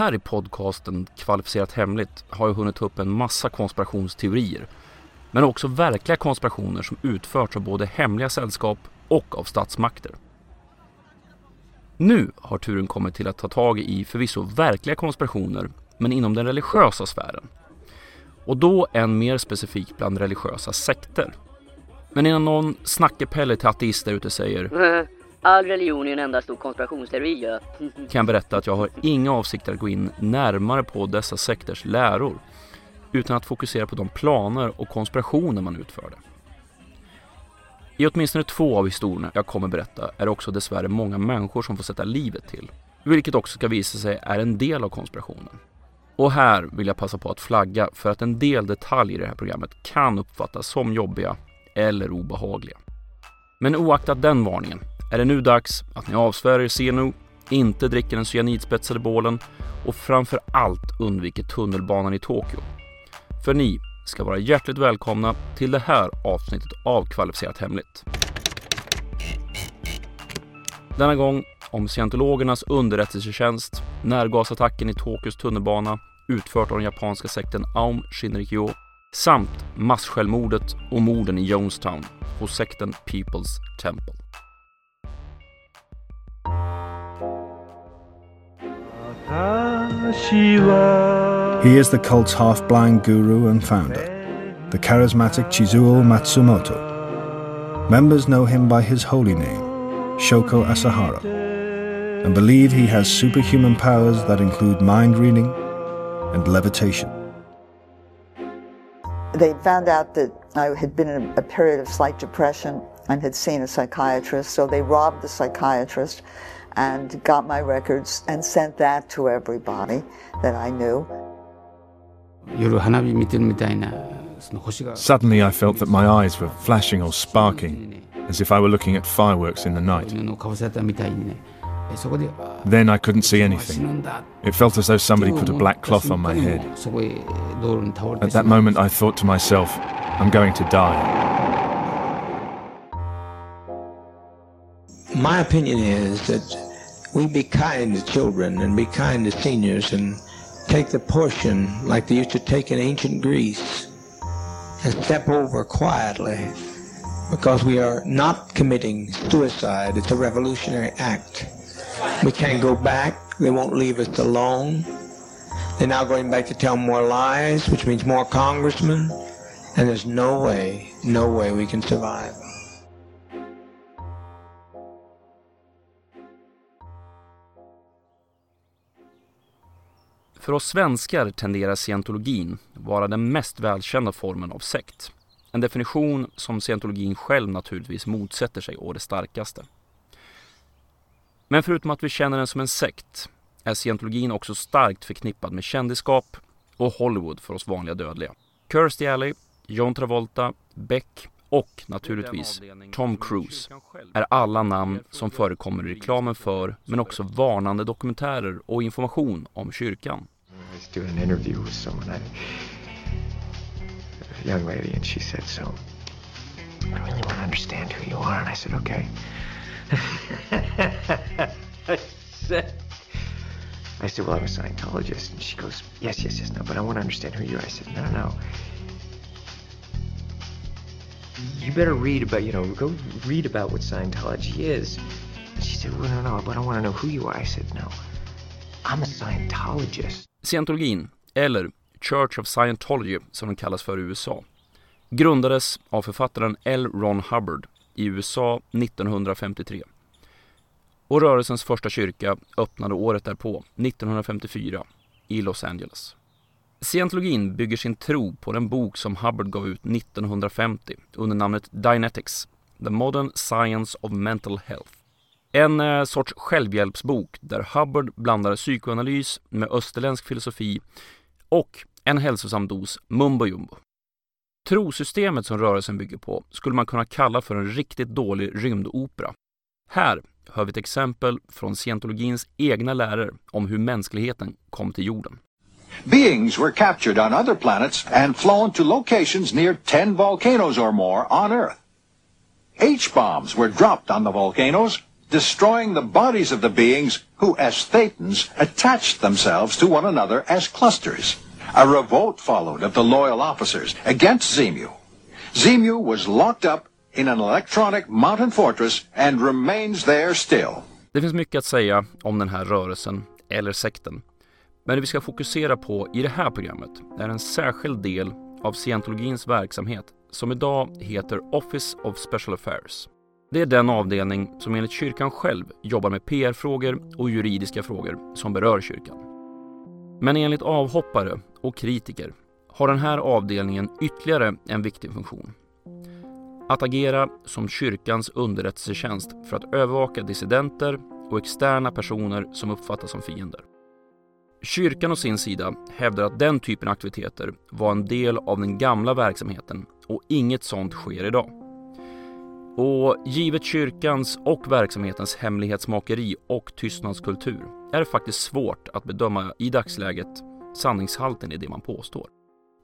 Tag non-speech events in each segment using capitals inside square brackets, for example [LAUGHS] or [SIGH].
Här i podcasten Kvalificerat Hemligt har jag hunnit ta upp en massa konspirationsteorier. Men också verkliga konspirationer som utförts av både hemliga sällskap och av statsmakter. Nu har turen kommit till att ta tag i förvisso verkliga konspirationer, men inom den religiösa sfären. Och då än mer specifikt bland religiösa sekter. Men innan någon snackepelle till ateister ute säger mm. All religion är en enda stor konspirationsteori ja. kan jag berätta att jag har inga avsikter att gå in närmare på dessa sekters läror utan att fokusera på de planer och konspirationer man utförde. I åtminstone två av historierna jag kommer berätta är det också dessvärre många människor som får sätta livet till, vilket också ska visa sig är en del av konspirationen. Och här vill jag passa på att flagga för att en del detaljer i det här programmet kan uppfattas som jobbiga eller obehagliga. Men oaktat den varningen är det nu dags att ni avsvär er CNO, inte dricker den cyanidspetsade bålen och framför allt undviker tunnelbanan i Tokyo. För ni ska vara hjärtligt välkomna till det här avsnittet av Kvalificerat Hemligt. Denna gång om scientologernas underrättelsetjänst, närgasattacken i Tokyos tunnelbana utfört av den japanska sekten Aum Shinrikyo samt massjälvmordet och morden i Jonestown hos sekten People's Temple. He is the cult's half blind guru and founder, the charismatic Chizuo Matsumoto. Members know him by his holy name, Shoko Asahara, and believe he has superhuman powers that include mind reading and levitation. They found out that I had been in a period of slight depression and had seen a psychiatrist, so they robbed the psychiatrist and got my records and sent that to everybody that I knew. Suddenly, I felt that my eyes were flashing or sparking, as if I were looking at fireworks in the night. Then I couldn't see anything. It felt as though somebody put a black cloth on my head. At that moment, I thought to myself, I'm going to die. My opinion is that we be kind to children and be kind to seniors and take the portion like they used to take in ancient Greece and step over quietly because we are not committing suicide. It's a revolutionary act. We can't go back. They won't leave us alone. They're now going back to tell more lies, which means more congressmen. And there's no way, no way we can survive. För oss svenskar tenderar scientologin vara den mest välkända formen av sekt. En definition som scientologin själv naturligtvis motsätter sig å det starkaste. Men förutom att vi känner den som en sekt är scientologin också starkt förknippad med kändisskap och Hollywood för oss vanliga dödliga. Kirstie Alley, John Travolta, Beck och naturligtvis Tom Cruise är alla namn som förekommer i reklamen för men också varnande dokumentärer och information om kyrkan. Was doing an interview with someone, I, a young lady, and she said, "So, I really want to understand who you are." And I said, "Okay." [LAUGHS] I said, I said, "Well, I'm a Scientologist," and she goes, "Yes, yes, yes, no, but I want to understand who you are." I said, "No, no." You better read about, you know, go read about what Scientology is. And she said, well, no, no, but I want to know who you are. I said, no, I'm a Scientologist. Scientologin, eller Church of Scientology som den kallas för i USA, grundades av författaren L. Ron Hubbard i USA 1953. Och rörelsens första kyrka öppnade året därpå, 1954, i Los Angeles. Scientologin bygger sin tro på den bok som Hubbard gav ut 1950 under namnet Dianetics, The Modern Science of Mental Health. En eh, sorts självhjälpsbok där Hubbard blandar psykoanalys med österländsk filosofi och en hälsosam dos mumbo jumbo. Trosystemet som rörelsen bygger på skulle man kunna kalla för en riktigt dålig rymdopera. Här hör vi ett exempel från scientologins egna lärare om hur mänskligheten kom till jorden. Beings were captured on other planets and flown to locations near 10 volcanoes or more on Earth. H bombs were dropped on the volcanoes destroying the bodies of the beings who, as Thetans, attached themselves to one another as clusters. A revolt followed of the loyal officers against Zemu. Zemu was locked up in an electronic mountain fortress and remains there still. Det finns mycket att säga om den här rörelsen, eller sekten. Men det vi ska fokusera på i det här programmet är en särskild del av scientologins verksamhet som idag heter Office of Special Affairs. Det är den avdelning som enligt kyrkan själv jobbar med PR-frågor och juridiska frågor som berör kyrkan. Men enligt avhoppare och kritiker har den här avdelningen ytterligare en viktig funktion. Att agera som kyrkans underrättelsetjänst för att övervaka dissidenter och externa personer som uppfattas som fiender. Kyrkan å sin sida hävdar att den typen av aktiviteter var en del av den gamla verksamheten och inget sånt sker idag. Och givet kyrkans och verksamhetens hemlighetsmakeri och tystnadskultur är det faktiskt svårt att bedöma i dagsläget sanningshalten i det man påstår.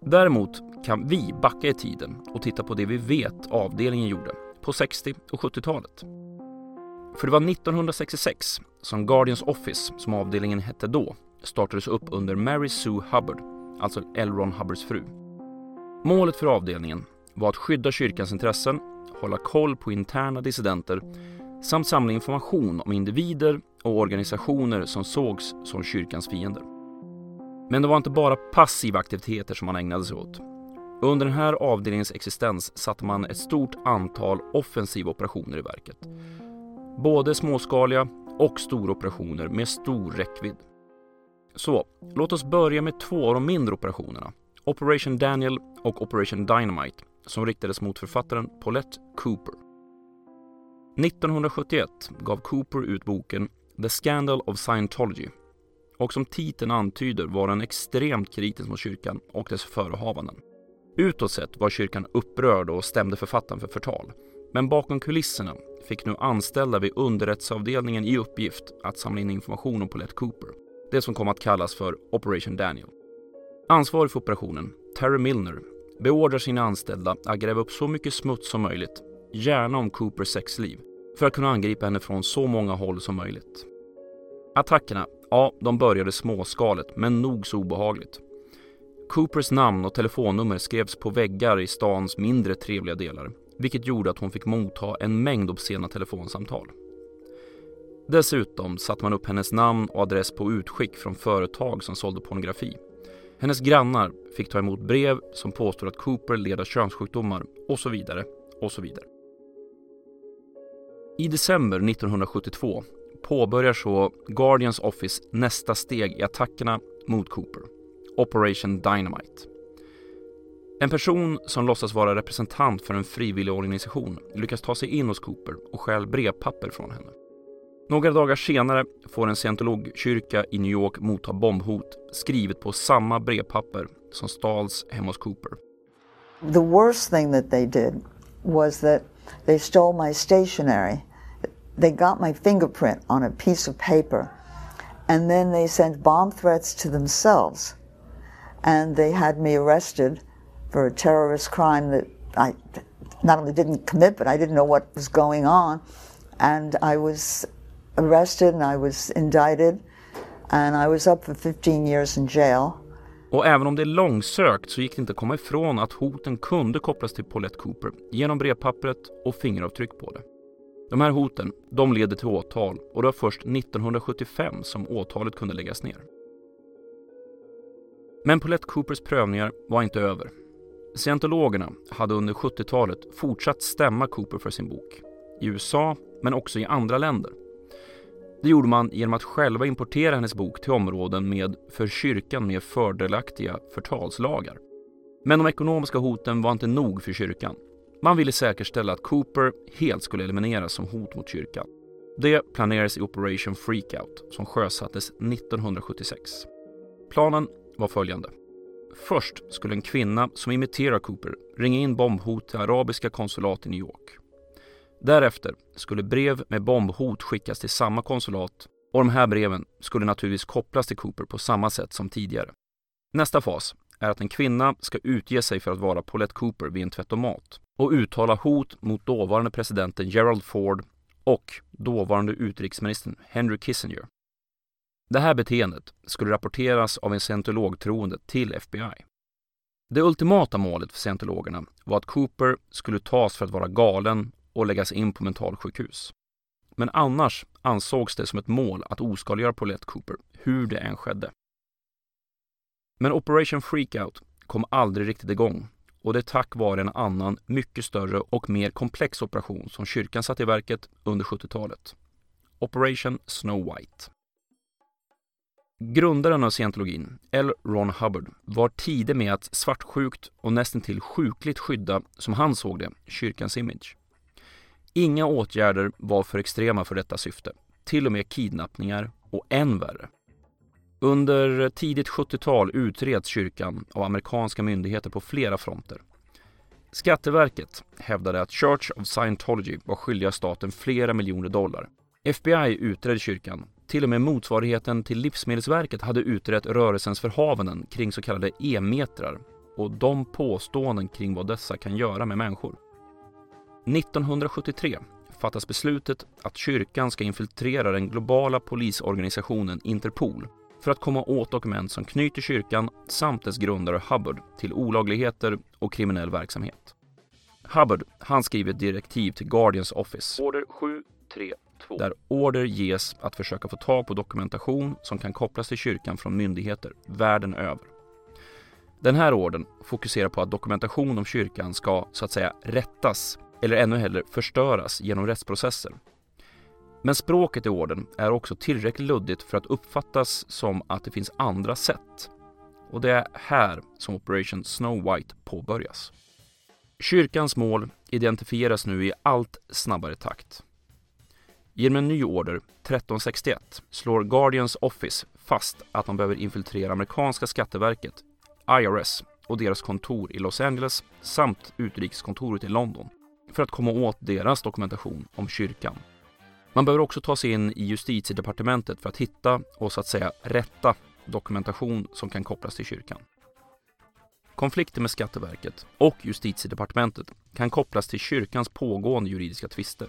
Däremot kan vi backa i tiden och titta på det vi vet avdelningen gjorde på 60 och 70-talet. För det var 1966 som Guardians Office, som avdelningen hette då, startades upp under Mary Sue Hubbard, alltså L. Ron Hubbards fru. Målet för avdelningen var att skydda kyrkans intressen, hålla koll på interna dissidenter samt samla information om individer och organisationer som sågs som kyrkans fiender. Men det var inte bara passiva aktiviteter som man ägnade sig åt. Under den här avdelningens existens satte man ett stort antal offensiva operationer i verket. Både småskaliga och stora operationer med stor räckvidd. Så, låt oss börja med två av de mindre operationerna. Operation Daniel och Operation Dynamite som riktades mot författaren Paulette Cooper. 1971 gav Cooper ut boken The Scandal of Scientology och som titeln antyder var den extremt kritisk mot kyrkan och dess förehavanden. Utåt sett var kyrkan upprörd och stämde författaren för förtal. Men bakom kulisserna fick nu anställda vid underrättelseavdelningen i uppgift att samla in information om Paulette Cooper. Det som kom att kallas för Operation Daniel. Ansvarig för operationen, Terry Milner, beordrar sina anställda att gräva upp så mycket smuts som möjligt, gärna om Coopers sexliv, för att kunna angripa henne från så många håll som möjligt. Attackerna, ja, de började småskaligt, men nog så obehagligt. Coopers namn och telefonnummer skrevs på väggar i stans mindre trevliga delar, vilket gjorde att hon fick motta en mängd obscena telefonsamtal. Dessutom satte man upp hennes namn och adress på utskick från företag som sålde pornografi. Hennes grannar fick ta emot brev som påstod att Cooper led av könssjukdomar och så vidare och så vidare. I december 1972 påbörjar så Guardians Office nästa steg i attackerna mot Cooper, Operation Dynamite. En person som låtsas vara representant för en frivillig organisation lyckas ta sig in hos Cooper och stjäl brevpapper från henne. Några dagar senare får en scientologkyrka i New York motta bombhot skrivet på samma brevpapper som stals hemma hos Cooper. The worst thing that they did was that they stole my stationery. They got my fingerprint on a piece of paper and then they sent bomb threats to themselves. And they had me arrested for a terrorist crime that I not only didn't commit, but I didn't know what was going on. And I was arrested and I was indicted and I was up for 15 years in jail. Och även om det är långsökt så gick det inte att komma ifrån att hoten kunde kopplas till Paulette Cooper genom brevpappret och fingeravtryck på det. De här hoten, de leder till åtal och det var först 1975 som åtalet kunde läggas ner. Men Paulette Coopers prövningar var inte över. Scientologerna hade under 70-talet fortsatt stämma Cooper för sin bok. I USA, men också i andra länder. Det gjorde man genom att själva importera hennes bok till områden med för kyrkan mer fördelaktiga förtalslagar. Men de ekonomiska hoten var inte nog för kyrkan. Man ville säkerställa att Cooper helt skulle elimineras som hot mot kyrkan. Det planerades i Operation Freakout som sjösattes 1976. Planen var följande. Först skulle en kvinna som imiterar Cooper ringa in bombhot till arabiska konsulat i New York. Därefter skulle brev med bombhot skickas till samma konsulat och de här breven skulle naturligtvis kopplas till Cooper på samma sätt som tidigare. Nästa fas är att en kvinna ska utge sig för att vara Paulette Cooper vid en tvättomat och uttala hot mot dåvarande presidenten Gerald Ford och dåvarande utrikesministern Henry Kissinger. Det här beteendet skulle rapporteras av en scientologtroende till FBI. Det ultimata målet för scientologerna var att Cooper skulle tas för att vara galen och läggas in på mentalsjukhus. Men annars ansågs det som ett mål att oskadliggöra Paulette Cooper, hur det än skedde. Men Operation Freakout kom aldrig riktigt igång och det är tack vare en annan, mycket större och mer komplex operation som kyrkan satte i verket under 70-talet. Operation Snow White. Grundaren av scientologin, L. Ron Hubbard, var tidig med att svartsjukt och nästintill sjukligt skydda, som han såg det, kyrkans image. Inga åtgärder var för extrema för detta syfte, till och med kidnappningar och än värre. Under tidigt 70-tal utreds kyrkan av amerikanska myndigheter på flera fronter. Skatteverket hävdade att Church of Scientology var skyldiga staten flera miljoner dollar. FBI utredde kyrkan. Till och med motsvarigheten till Livsmedelsverket hade utrett rörelsens förhavanden kring så kallade e-metrar och de påståenden kring vad dessa kan göra med människor. 1973 fattas beslutet att kyrkan ska infiltrera den globala polisorganisationen Interpol för att komma åt dokument som knyter kyrkan samt dess grundare Hubbard till olagligheter och kriminell verksamhet. Hubbard, han skriver ett direktiv till Guardians Office, order 732, där order ges att försöka få tag på dokumentation som kan kopplas till kyrkan från myndigheter världen över. Den här orden fokuserar på att dokumentation om kyrkan ska, så att säga, rättas eller ännu hellre förstöras genom rättsprocesser men språket i orden är också tillräckligt luddigt för att uppfattas som att det finns andra sätt. Och det är här som Operation Snow White påbörjas. Kyrkans mål identifieras nu i allt snabbare takt. Genom en ny order, 1361, slår Guardians Office fast att man behöver infiltrera amerikanska skatteverket, IRS, och deras kontor i Los Angeles samt utrikeskontoret i London för att komma åt deras dokumentation om kyrkan man behöver också ta sig in i justitiedepartementet för att hitta och så att säga rätta dokumentation som kan kopplas till kyrkan. Konflikter med Skatteverket och justitiedepartementet kan kopplas till kyrkans pågående juridiska tvister.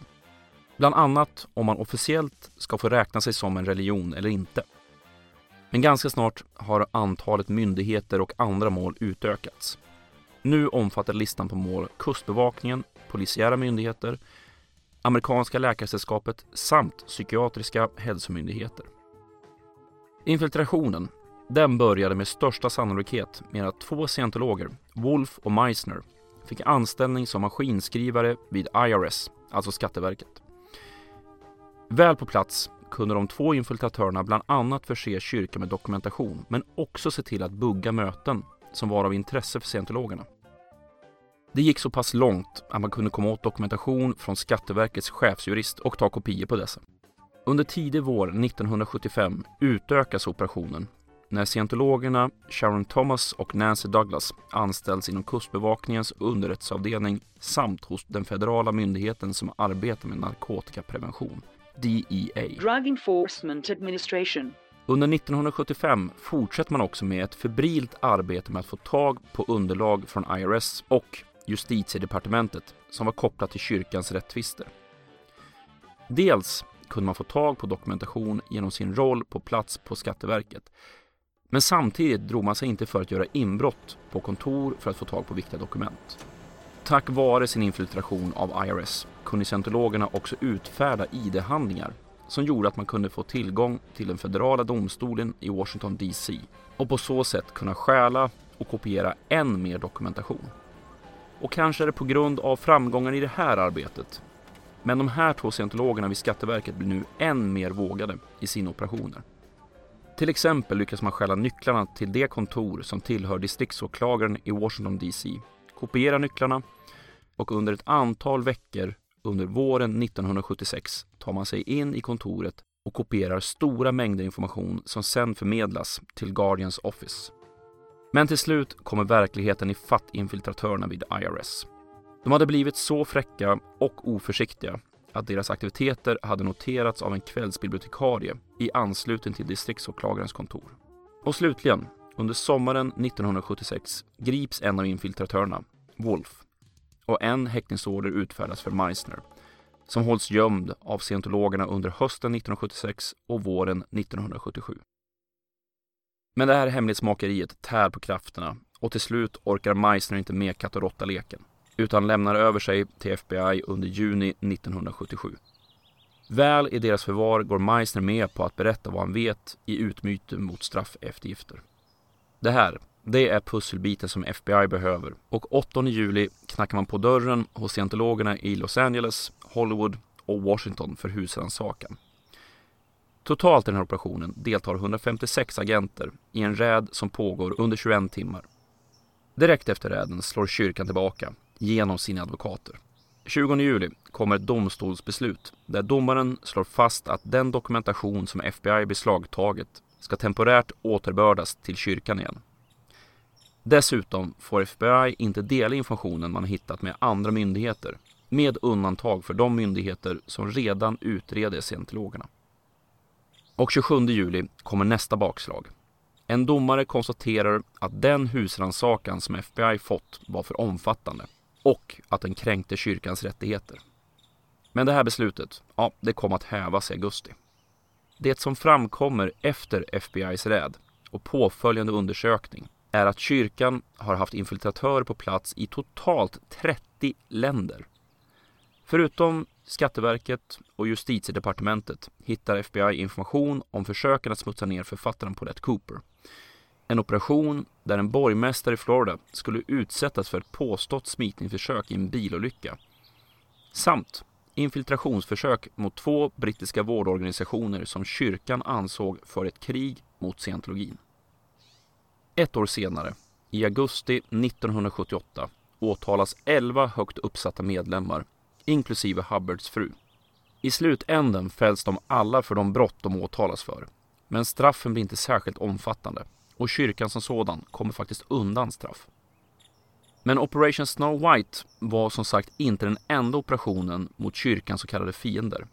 Bland annat om man officiellt ska få räkna sig som en religion eller inte. Men ganska snart har antalet myndigheter och andra mål utökats. Nu omfattar listan på mål Kustbevakningen, polisiära myndigheter, amerikanska läkarsällskapet samt psykiatriska hälsomyndigheter. Infiltrationen den började med största sannolikhet med att två scientologer, Wolf och Meissner, fick anställning som maskinskrivare vid IRS, alltså Skatteverket. Väl på plats kunde de två infiltratörerna bland annat förse kyrkan med dokumentation men också se till att bugga möten som var av intresse för scientologerna. Det gick så pass långt att man kunde komma åt dokumentation från Skatteverkets chefsjurist och ta kopior på dessa. Under tidig vår 1975 utökas operationen när scientologerna Sharon Thomas och Nancy Douglas anställs inom Kustbevakningens underrättelseavdelning samt hos den federala myndigheten som arbetar med narkotikaprevention, DEA. Drug Enforcement Administration. Under 1975 fortsätter man också med ett febrilt arbete med att få tag på underlag från IRS och justitiedepartementet som var kopplat till kyrkans rättvister. Dels kunde man få tag på dokumentation genom sin roll på plats på Skatteverket. Men samtidigt drog man sig inte för att göra inbrott på kontor för att få tag på viktiga dokument. Tack vare sin infiltration av IRS kunde scientologerna också utfärda ID-handlingar som gjorde att man kunde få tillgång till den federala domstolen i Washington DC och på så sätt kunna stjäla och kopiera än mer dokumentation. Och kanske är det på grund av framgången i det här arbetet. Men de här två scientologerna vid Skatteverket blir nu än mer vågade i sina operationer. Till exempel lyckas man stjäla nycklarna till det kontor som tillhör distriktsåklagaren i Washington DC, kopiera nycklarna och under ett antal veckor under våren 1976 tar man sig in i kontoret och kopierar stora mängder information som sedan förmedlas till Guardians Office. Men till slut kommer verkligheten i fatt infiltratörerna vid IRS. De hade blivit så fräcka och oförsiktiga att deras aktiviteter hade noterats av en kvällsbibliotekarie i anslutning till distriktsåklagarens kontor. Och slutligen, under sommaren 1976 grips en av infiltratörerna, Wolf, och en häktningsorder utfärdas för Meissner som hålls gömd av scientologerna under hösten 1976 och våren 1977. Men det här hemlighetsmakeriet tär på krafterna och till slut orkar Meissner inte med katt och råtta-leken utan lämnar över sig till FBI under juni 1977. Väl i deras förvar går Meissner med på att berätta vad han vet i utbyte mot straffeftergifter. Det här, det är pusselbiten som FBI behöver och 8 juli knackar man på dörren hos scientologerna i Los Angeles, Hollywood och Washington för husrannsakan. Totalt i den här operationen deltar 156 agenter i en räd som pågår under 21 timmar. Direkt efter räden slår kyrkan tillbaka genom sina advokater. 20 juli kommer ett domstolsbeslut där domaren slår fast att den dokumentation som FBI beslagtagit ska temporärt återbördas till kyrkan igen. Dessutom får FBI inte dela informationen man hittat med andra myndigheter, med undantag för de myndigheter som redan utreder scientologerna. Och 27 juli kommer nästa bakslag. En domare konstaterar att den husrannsakan som FBI fått var för omfattande och att den kränkte kyrkans rättigheter. Men det här beslutet, ja, det kom att hävas i augusti. Det som framkommer efter FBIs räd och påföljande undersökning är att kyrkan har haft infiltratörer på plats i totalt 30 länder. Förutom Skatteverket och Justitiedepartementet hittar FBI information om försöken att smutsa ner författaren Paulette Cooper. En operation där en borgmästare i Florida skulle utsättas för ett påstått smitningsförsök i en bilolycka. Samt infiltrationsförsök mot två brittiska vårdorganisationer som kyrkan ansåg för ett krig mot scientologin. Ett år senare, i augusti 1978, åtalas 11 högt uppsatta medlemmar, inklusive Hubbards fru. I slutänden fälls de alla för de brott de åtalas för. Men straffen blir inte särskilt omfattande och kyrkan som sådan kommer faktiskt undan straff. Men Operation Snow White var som sagt inte den enda operationen mot kyrkans så kallade fiender.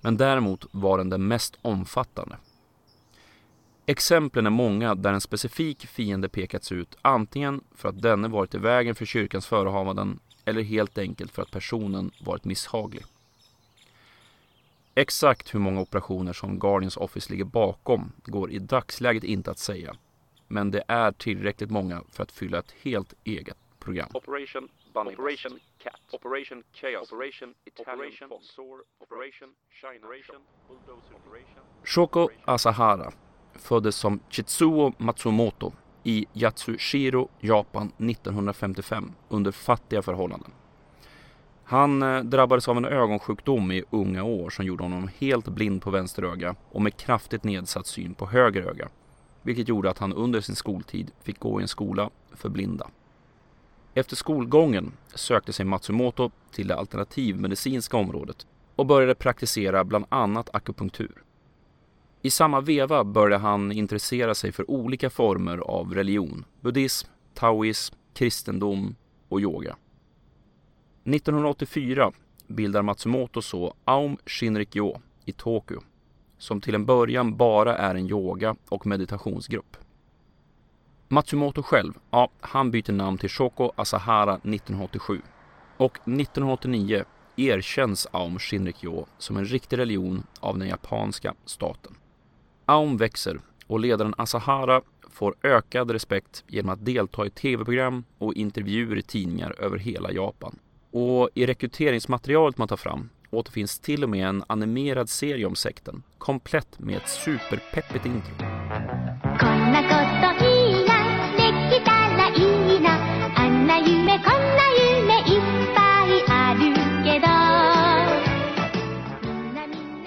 Men däremot var den den mest omfattande. Exemplen är många där en specifik fiende pekats ut antingen för att denne varit i vägen för kyrkans förehavanden eller helt enkelt för att personen varit misshaglig. Exakt hur många operationer som Guardians Office ligger bakom går i dagsläget inte att säga. Men det är tillräckligt många för att fylla ett helt eget program. Operation Bunny Operation Cat Operation Chaos Operation Italian Fox Operation China Operation Bulldozer Operation Shoko Asahara föddes som Chitsuo Matsumoto i Yatsushiro, Japan 1955 under fattiga förhållanden. Han eh, drabbades av en ögonsjukdom i unga år som gjorde honom helt blind på vänster öga och med kraftigt nedsatt syn på höger öga. Vilket gjorde att han under sin skoltid fick gå i en skola för blinda. Efter skolgången sökte sig Matsumoto till det alternativmedicinska området och började praktisera bland annat akupunktur. I samma veva började han intressera sig för olika former av religion, buddhism, taoism, kristendom och yoga. 1984 bildar Matsumoto så Aum Shinrikyo i Tokyo som till en början bara är en yoga och meditationsgrupp. Matsumoto själv, ja, han byter namn till Shoko Asahara 1987 och 1989 erkänns Aum Shinrikyo som en riktig religion av den japanska staten. Aum växer och ledaren Asahara får ökad respekt genom att delta i tv-program och intervjuer i tidningar över hela Japan. Och i rekryteringsmaterialet man tar fram återfinns till och med en animerad serie om sekten, komplett med ett superpeppigt intro.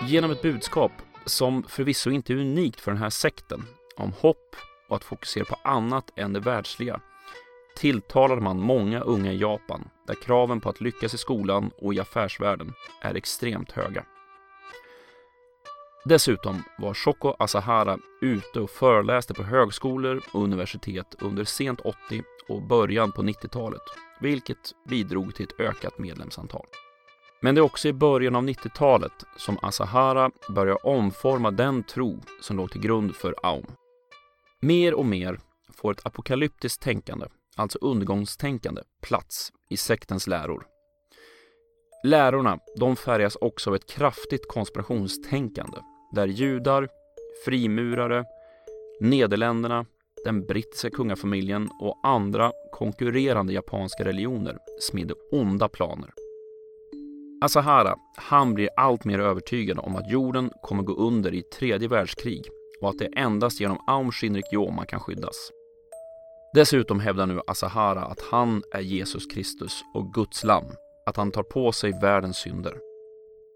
Genom ett budskap som förvisso inte är unikt för den här sekten, om hopp och att fokusera på annat än det världsliga, tilltalade man många unga i Japan där kraven på att lyckas i skolan och i affärsvärlden är extremt höga. Dessutom var Shoko Asahara ute och föreläste på högskolor och universitet under sent 80 och början på 90-talet, vilket bidrog till ett ökat medlemsantal. Men det är också i början av 90-talet som Asahara börjar omforma den tro som låg till grund för Aum. Mer och mer får ett apokalyptiskt tänkande, alltså undergångstänkande, plats i sektens läror. Lärorna de färgas också av ett kraftigt konspirationstänkande där judar, frimurare, Nederländerna, den brittiska kungafamiljen och andra konkurrerande japanska religioner smidde onda planer. Asahara, han blir allt mer övertygad om att jorden kommer gå under i tredje världskrig och att det är endast genom Aum Shinrik Yo man kan skyddas. Dessutom hävdar nu Asahara att han är Jesus Kristus och Guds lamm, att han tar på sig världens synder.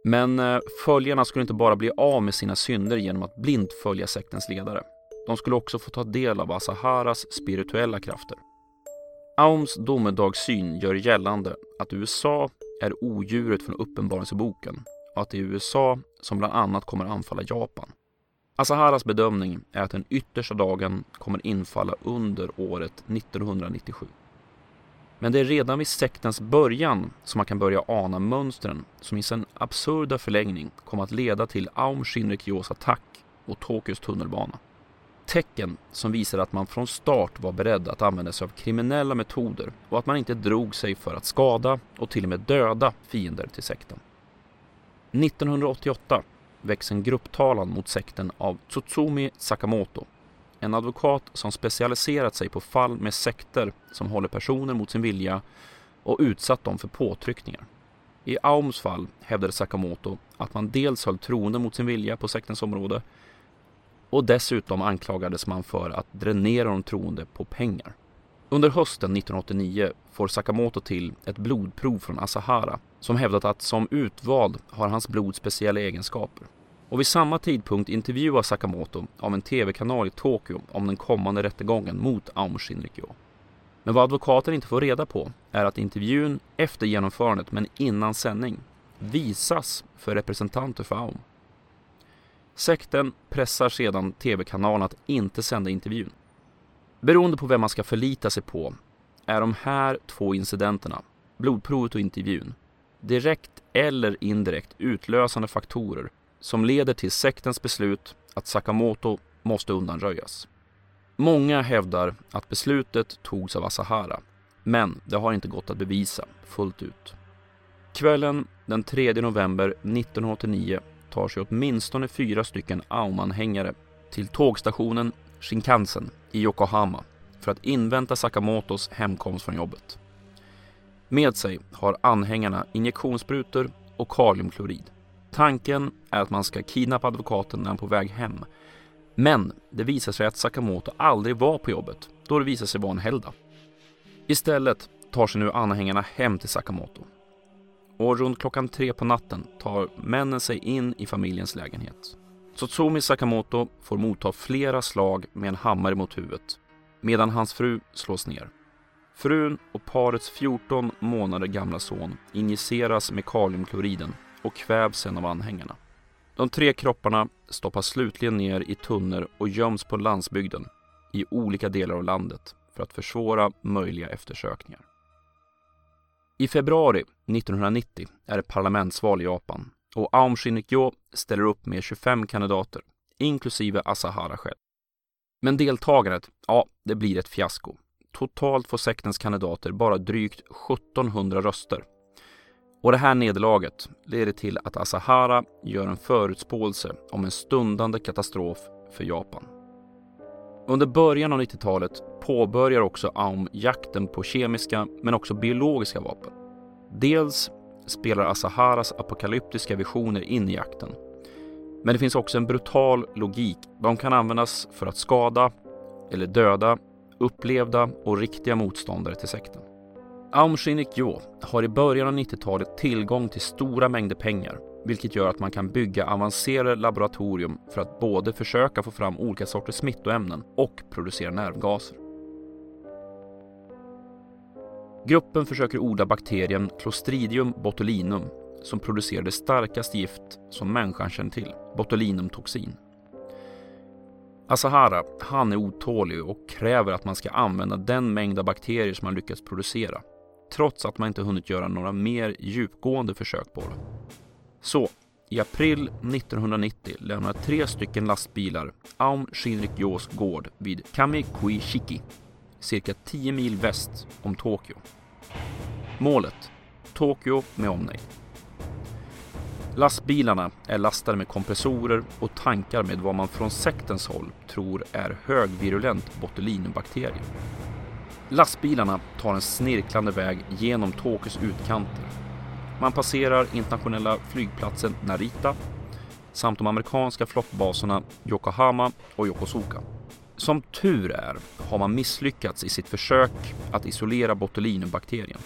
Men eh, följarna skulle inte bara bli av med sina synder genom att blint följa sektens ledare. De skulle också få ta del av Asaharas spirituella krafter. Aums domedagssyn gör gällande att USA är odjuret från Uppenbarelseboken och att det är USA som bland annat kommer anfalla Japan. Asaharas bedömning är att den yttersta dagen kommer infalla under året 1997. Men det är redan vid sektens början som man kan börja ana mönstren som i sin absurda förlängning kommer att leda till Aum Shinrikyo's attack och Tokyos tunnelbana. Tecken som visar att man från start var beredd att använda sig av kriminella metoder och att man inte drog sig för att skada och till och med döda fiender till sekten. 1988 väcks en grupptalan mot sekten av Tsutsumi Sakamoto en advokat som specialiserat sig på fall med sekter som håller personer mot sin vilja och utsatt dem för påtryckningar. I Aums fall hävdade Sakamoto att man dels höll troende mot sin vilja på sektens område och dessutom anklagades man för att dränera de troende på pengar. Under hösten 1989 får Sakamoto till ett blodprov från Asahara som hävdat att som utvald har hans blod speciella egenskaper. Och vid samma tidpunkt intervjuas Sakamoto av en tv-kanal i Tokyo om den kommande rättegången mot Aum Shinrikyo. Men vad advokaten inte får reda på är att intervjun efter genomförandet men innan sändning visas för representanter för Aum. Sekten pressar sedan tv-kanalen att inte sända intervjun. Beroende på vem man ska förlita sig på är de här två incidenterna, blodprovet och intervjun, direkt eller indirekt utlösande faktorer som leder till sektens beslut att Sakamoto måste undanröjas. Många hävdar att beslutet togs av Asahara, men det har inte gått att bevisa fullt ut. Kvällen den 3 november 1989 tar sig åtminstone fyra stycken Aum-anhängare till tågstationen Shinkansen i Yokohama för att invänta Sakamotos hemkomst från jobbet. Med sig har anhängarna injektionssprutor och kaliumklorid. Tanken är att man ska kidnappa advokaten när han är på väg hem. Men det visar sig att Sakamoto aldrig var på jobbet, då det visar sig vara en helgdag. Istället tar sig nu anhängarna hem till Sakamoto. Och runt klockan tre på natten tar männen sig in i familjens lägenhet. Tsutsumi Sakamoto får motta flera slag med en hammare mot huvudet, medan hans fru slås ner. Frun och parets 14 månader gamla son injiceras med kaliumkloriden och kvävs sen av anhängarna. De tre kropparna stoppas slutligen ner i tunnor och göms på landsbygden i olika delar av landet för att försvåra möjliga eftersökningar. I februari 1990 är det parlamentsval i Japan och Aum Shinrikyo ställer upp med 25 kandidater, inklusive Asahara själv. Men deltagandet, ja, det blir ett fiasko. Totalt får sektens kandidater bara drygt 1700 röster och det här nederlaget leder till att Asahara gör en förutspåelse om en stundande katastrof för Japan. Under början av 90-talet påbörjar också Aum jakten på kemiska men också biologiska vapen. Dels spelar Asaharas apokalyptiska visioner in i jakten. Men det finns också en brutal logik. De kan användas för att skada eller döda upplevda och riktiga motståndare till sekten. Aum Shinrikyo har i början av 90-talet tillgång till stora mängder pengar vilket gör att man kan bygga avancerade laboratorium för att både försöka få fram olika sorters smittoämnen och producera nervgaser. Gruppen försöker odla bakterien Clostridium botulinum som producerar det starkaste gift som människan känner till, botulinumtoxin. Asahara, han är otålig och kräver att man ska använda den mängd av bakterier som man lyckats producera trots att man inte hunnit göra några mer djupgående försök på det. Så, i april 1990 lämnar tre stycken lastbilar Aum Shinrikyo's gård vid Kamikuishiki, cirka 10 mil väst om Tokyo. Målet? Tokyo med omnejd. Lastbilarna är lastade med kompressorer och tankar med vad man från sektens håll tror är högvirulent botulinubakterie. Lastbilarna tar en snirklande väg genom Tokyos utkanter. Man passerar internationella flygplatsen Narita samt de amerikanska flottbaserna Yokohama och Yokosuka. Som tur är har man misslyckats i sitt försök att isolera botulinumbakterien.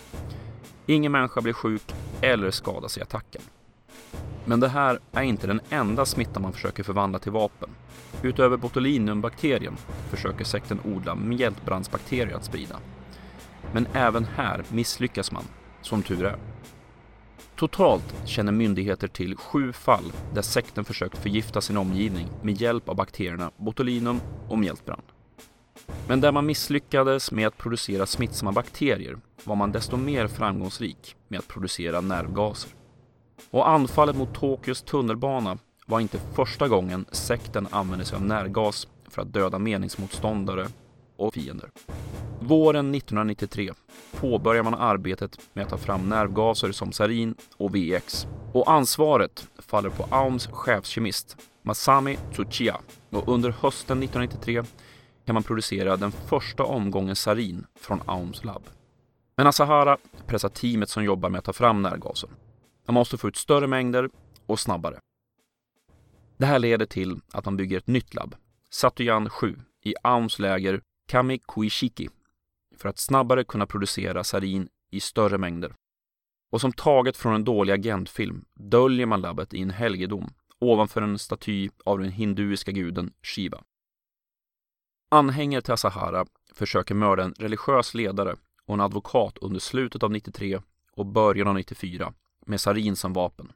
Ingen människa blir sjuk eller skadas i attacken. Men det här är inte den enda smitta man försöker förvandla till vapen. Utöver botulinumbakterien försöker sekten odla mjältbrandsbakterier att sprida. Men även här misslyckas man, som tur är. Totalt känner myndigheter till sju fall där sekten försökt förgifta sin omgivning med hjälp av bakterierna botulinum och mjältbrand. Men där man misslyckades med att producera smittsamma bakterier var man desto mer framgångsrik med att producera nervgaser. Och anfallet mot Tokyos tunnelbana var inte första gången sekten använde sig av nervgas för att döda meningsmotståndare och fiender. Våren 1993 påbörjar man arbetet med att ta fram nervgaser som sarin och VX. Och ansvaret faller på Aums chefskemist Masami Tsuchiya. Och under hösten 1993 kan man producera den första omgången sarin från Aums labb. Men Asahara pressar teamet som jobbar med att ta fram nervgasen. Man måste få ut större mängder och snabbare. Det här leder till att man bygger ett nytt labb, Satuyan 7, i Aums läger Kamikuishiki för att snabbare kunna producera sarin i större mängder. Och som taget från en dålig agentfilm döljer man labbet i en helgedom ovanför en staty av den hinduiska guden Shiva. Anhängare till Asahara försöker mörda en religiös ledare och en advokat under slutet av 93 och början av 94 med sarin som vapen.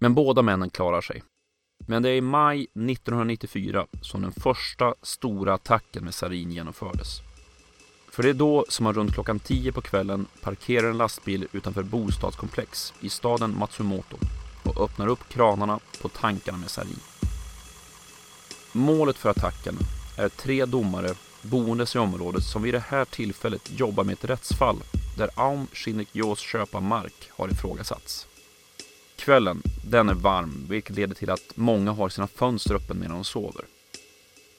Men båda männen klarar sig. Men det är i maj 1994 som den första stora attacken med sarin genomfördes. För det är då som man runt klockan 10 på kvällen parkerar en lastbil utanför bostadskomplex i staden Matsumoto och öppnar upp kranarna på tankarna med sarin. Målet för attacken är tre domare boendes i området som vid det här tillfället jobbar med ett rättsfall där Aum Shinrikyos köp av mark har ifrågasatts. Kvällen, den är varm, vilket leder till att många har sina fönster öppen medan de sover.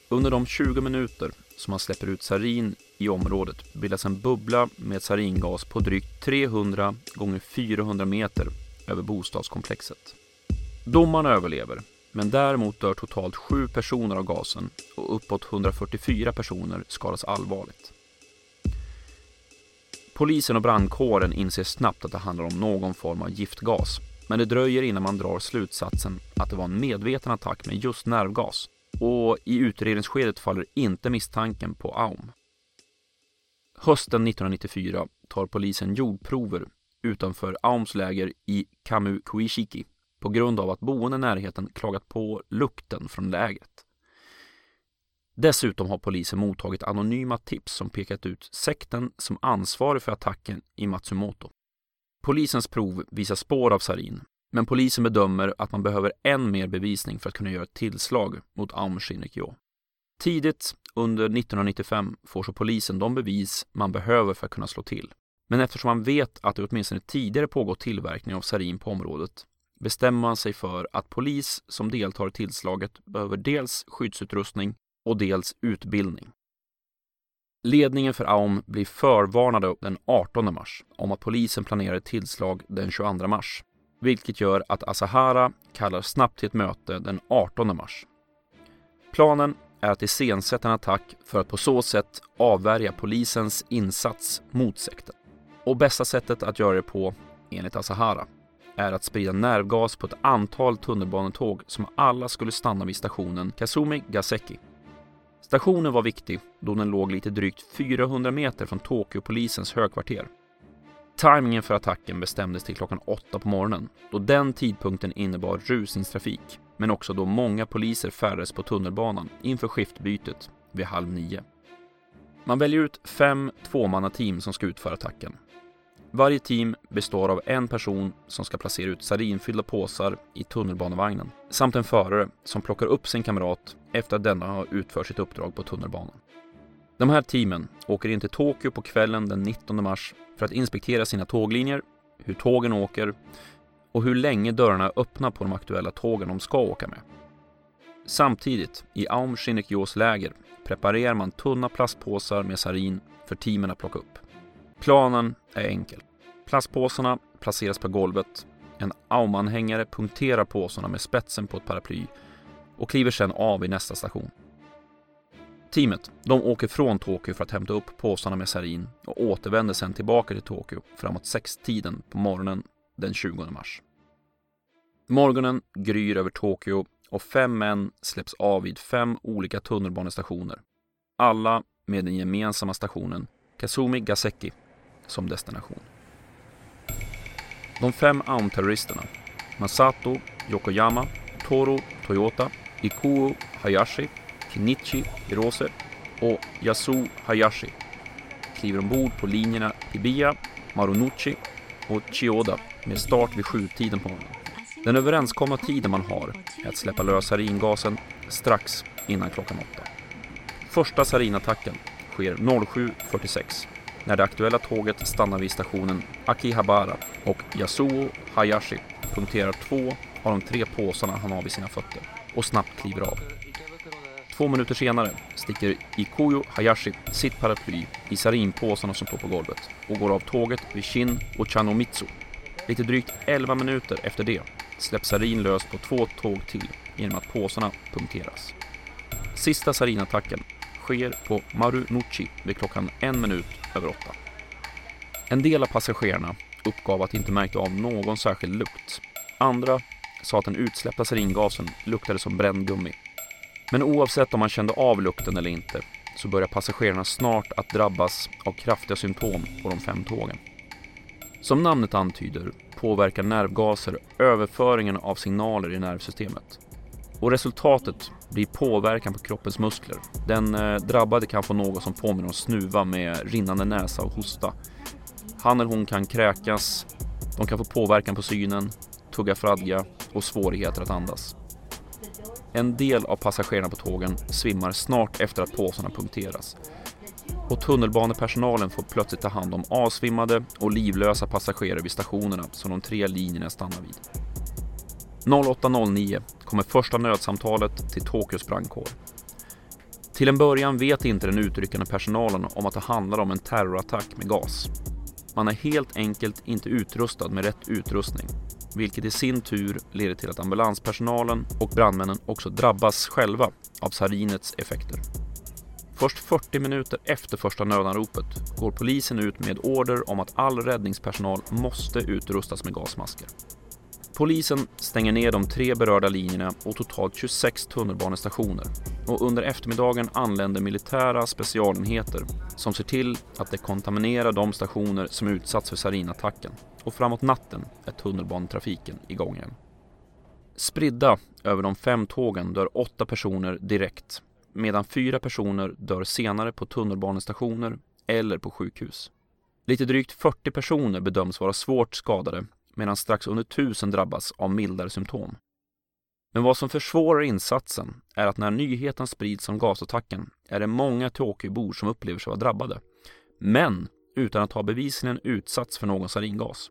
Under de 20 minuter som man släpper ut sarin i området bildas en bubbla med saringas på drygt 300 gånger 400 meter över bostadskomplexet. Domarna överlever, men däremot dör totalt sju personer av gasen och uppåt 144 personer skadas allvarligt. Polisen och brandkåren inser snabbt att det handlar om någon form av giftgas, men det dröjer innan man drar slutsatsen att det var en medveten attack med just nervgas och i utredningsskedet faller inte misstanken på Aum. Hösten 1994 tar polisen jordprover utanför Aums läger i Kamukuishiki på grund av att boende i närheten klagat på lukten från lägret. Dessutom har polisen mottagit anonyma tips som pekat ut sekten som ansvarig för attacken i Matsumoto. Polisens prov visar spår av sarin, men polisen bedömer att man behöver än mer bevisning för att kunna göra ett tillslag mot Aum Shinrikyo. Tidigt under 1995 får så polisen de bevis man behöver för att kunna slå till. Men eftersom man vet att det åtminstone tidigare pågått tillverkning av sarin på området bestämmer man sig för att polis som deltar i tillslaget behöver dels skyddsutrustning och dels utbildning. Ledningen för Aum blir förvarnade den 18 mars om att polisen planerar ett tillslag den 22 mars, vilket gör att Asahara kallar snabbt till ett möte den 18 mars. Planen är att iscensätta en attack för att på så sätt avvärja polisens insats mot sekten. Och bästa sättet att göra det på, enligt Asahara, är att sprida nervgas på ett antal tunnelbanetåg som alla skulle stanna vid stationen Kasumi Gaseki. Stationen var viktig då den låg lite drygt 400 meter från Tokyo-polisens högkvarter. Timingen för attacken bestämdes till klockan 8 på morgonen då den tidpunkten innebar rusningstrafik men också då många poliser färdades på tunnelbanan inför skiftbytet vid halv nio. Man väljer ut fem tvåmannateam som ska utföra attacken varje team består av en person som ska placera ut sarinfyllda påsar i tunnelbanevagnen samt en förare som plockar upp sin kamrat efter att denna har utfört sitt uppdrag på tunnelbanan. De här teamen åker in till Tokyo på kvällen den 19 mars för att inspektera sina tåglinjer, hur tågen åker och hur länge dörrarna är öppna på de aktuella tågen de ska åka med. Samtidigt, i Aum Shinrikyos läger, preparerar man tunna plastpåsar med sarin för teamen att plocka upp. Planen är enkel. Plastpåsarna placeras på golvet, en Aum-anhängare punkterar påsarna med spetsen på ett paraply och kliver sedan av i nästa station. Teamet, de åker från Tokyo för att hämta upp påsarna med sarin och återvänder sedan tillbaka till Tokyo framåt sextiden på morgonen den 20 mars. Morgonen gryr över Tokyo och fem män släpps av vid fem olika tunnelbanestationer. Alla med den gemensamma stationen Kazumi Gaseki som destination. De fem Aum-terroristerna Masato Yokoyama, Toro Toyota, Ikuo Hayashi, Kinichi Hirose och Yasu Hayashi kliver ombord på linjerna Hibiya, Marunouchi och Chioda med start vid sjutiden på morgonen. Den överenskomna tiden man har är att släppa lös saringasen strax innan klockan åtta. Första sarinattacken sker 07.46 när det aktuella tåget stannar vid stationen Akihabara och Yasuo Hayashi punkterar två av de tre påsarna han har vid sina fötter och snabbt kliver av. Två minuter senare sticker Ikuyo Hayashi sitt paraply i sarinpåsarna som står på golvet och går av tåget vid Shin och Chanomizu. Lite drygt 11 minuter efter det släpps sarin lös på två tåg till genom att påsarna punkteras. Sista sarinattacken sker på Marunouchi vid klockan en minut över åtta. En del av passagerarna uppgav att de inte märkte av någon särskild lukt. Andra sa att den utsläppta saringasen luktade som bränd gummi. Men oavsett om man kände av lukten eller inte så börjar passagerarna snart att drabbas av kraftiga symptom på de fem tågen. Som namnet antyder påverkar nervgaser överföringen av signaler i nervsystemet. Och resultatet blir påverkan på kroppens muskler. Den eh, drabbade kan få något som påminner om snuva med rinnande näsa och hosta. Han eller hon kan kräkas, de kan få påverkan på synen, tugga fradga och svårigheter att andas. En del av passagerarna på tågen svimmar snart efter att påsarna punkteras. Och tunnelbanepersonalen får plötsligt ta hand om avsvimmade och livlösa passagerare vid stationerna som de tre linjerna stannar vid. 08.09 kommer första nödsamtalet till Tokyos brandkår. Till en början vet inte den utryckande personalen om att det handlar om en terrorattack med gas. Man är helt enkelt inte utrustad med rätt utrustning, vilket i sin tur leder till att ambulanspersonalen och brandmännen också drabbas själva av sarinets effekter. Först 40 minuter efter första nödanropet går polisen ut med order om att all räddningspersonal måste utrustas med gasmasker. Polisen stänger ner de tre berörda linjerna och totalt 26 tunnelbanestationer. Och under eftermiddagen anländer militära specialenheter som ser till att dekontaminera de stationer som utsatts för sarinattacken. Och framåt natten är tunnelbanetrafiken igång igen. Spridda över de fem tågen dör åtta personer direkt medan fyra personer dör senare på tunnelbanestationer eller på sjukhus. Lite drygt 40 personer bedöms vara svårt skadade medan strax under tusen drabbas av mildare symptom. Men vad som försvårar insatsen är att när nyheten sprids om gasattacken är det många Tokyobor som upplever sig vara drabbade, men utan att ha bevisligen utsatts för någon saringas.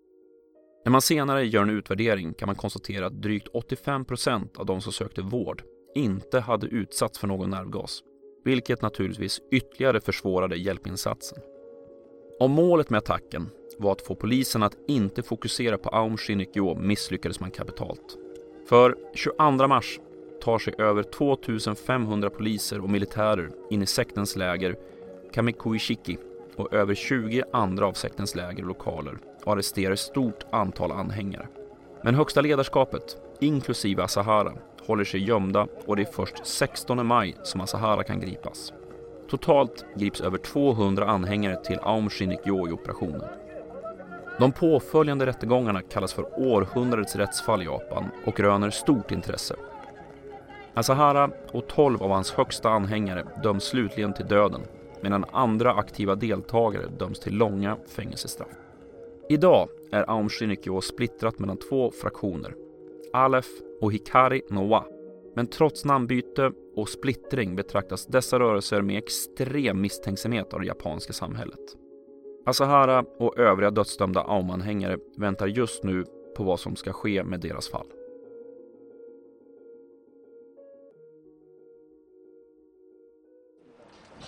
När man senare gör en utvärdering kan man konstatera att drygt 85 procent av de som sökte vård inte hade utsatts för någon nervgas, vilket naturligtvis ytterligare försvårade hjälpinsatsen. Om målet med attacken var att få polisen att inte fokusera på Aum Shinrikyo misslyckades man kapitalt. För 22 mars tar sig över 2500 poliser och militärer in i sektens läger Kamikuishiki och över 20 andra av sektens läger och lokaler och arresterar ett stort antal anhängare. Men högsta ledarskapet, inklusive Asahara, håller sig gömda och det är först 16 maj som Asahara kan gripas. Totalt grips över 200 anhängare till Aum Shinrikyo i operationen. De påföljande rättegångarna kallas för århundradets rättsfall i Japan och röner stort intresse. Asahara och 12 av hans högsta anhängare döms slutligen till döden medan andra aktiva deltagare döms till långa fängelsestraff. Idag är Aum Shinrikyo splittrat mellan två fraktioner, Alef och Hikari Noa. Men trots namnbyte och splittring betraktas dessa rörelser med extrem misstänksamhet av det japanska samhället. Asahara och övriga dödsdömda Aum-anhängare väntar just nu på vad som ska ske med deras fall.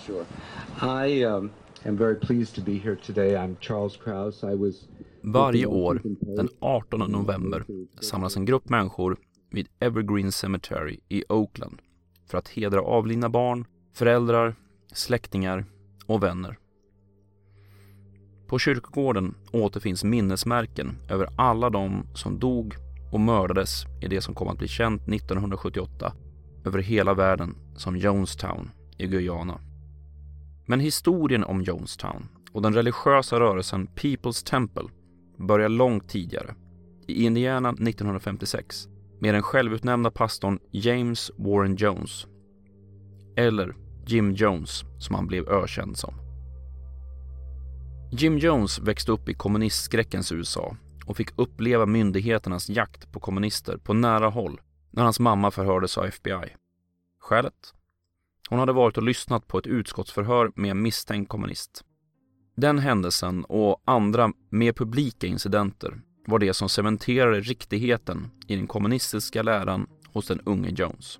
Sure. I um, am very pleased to be here today. I'm Charles Kraus. I was Varje år den 18 november samlas en grupp människor vid Evergreen Cemetery i Oakland för att hedra avlidna barn, föräldrar, släktingar och vänner. På kyrkogården återfinns minnesmärken över alla de som dog och mördades i det som kom att bli känt 1978 över hela världen som Jonestown i Guyana. Men historien om Jonestown och den religiösa rörelsen People's Temple börjar långt tidigare, i Indiana 1956, med den självutnämnda pastorn James Warren Jones, eller Jim Jones som han blev ökänd som. Jim Jones växte upp i kommunistskräckens USA och fick uppleva myndigheternas jakt på kommunister på nära håll när hans mamma förhördes av FBI. Skälet? Hon hade varit och lyssnat på ett utskottsförhör med en misstänkt kommunist. Den händelsen och andra mer publika incidenter var det som cementerade riktigheten i den kommunistiska läran hos den unge Jones.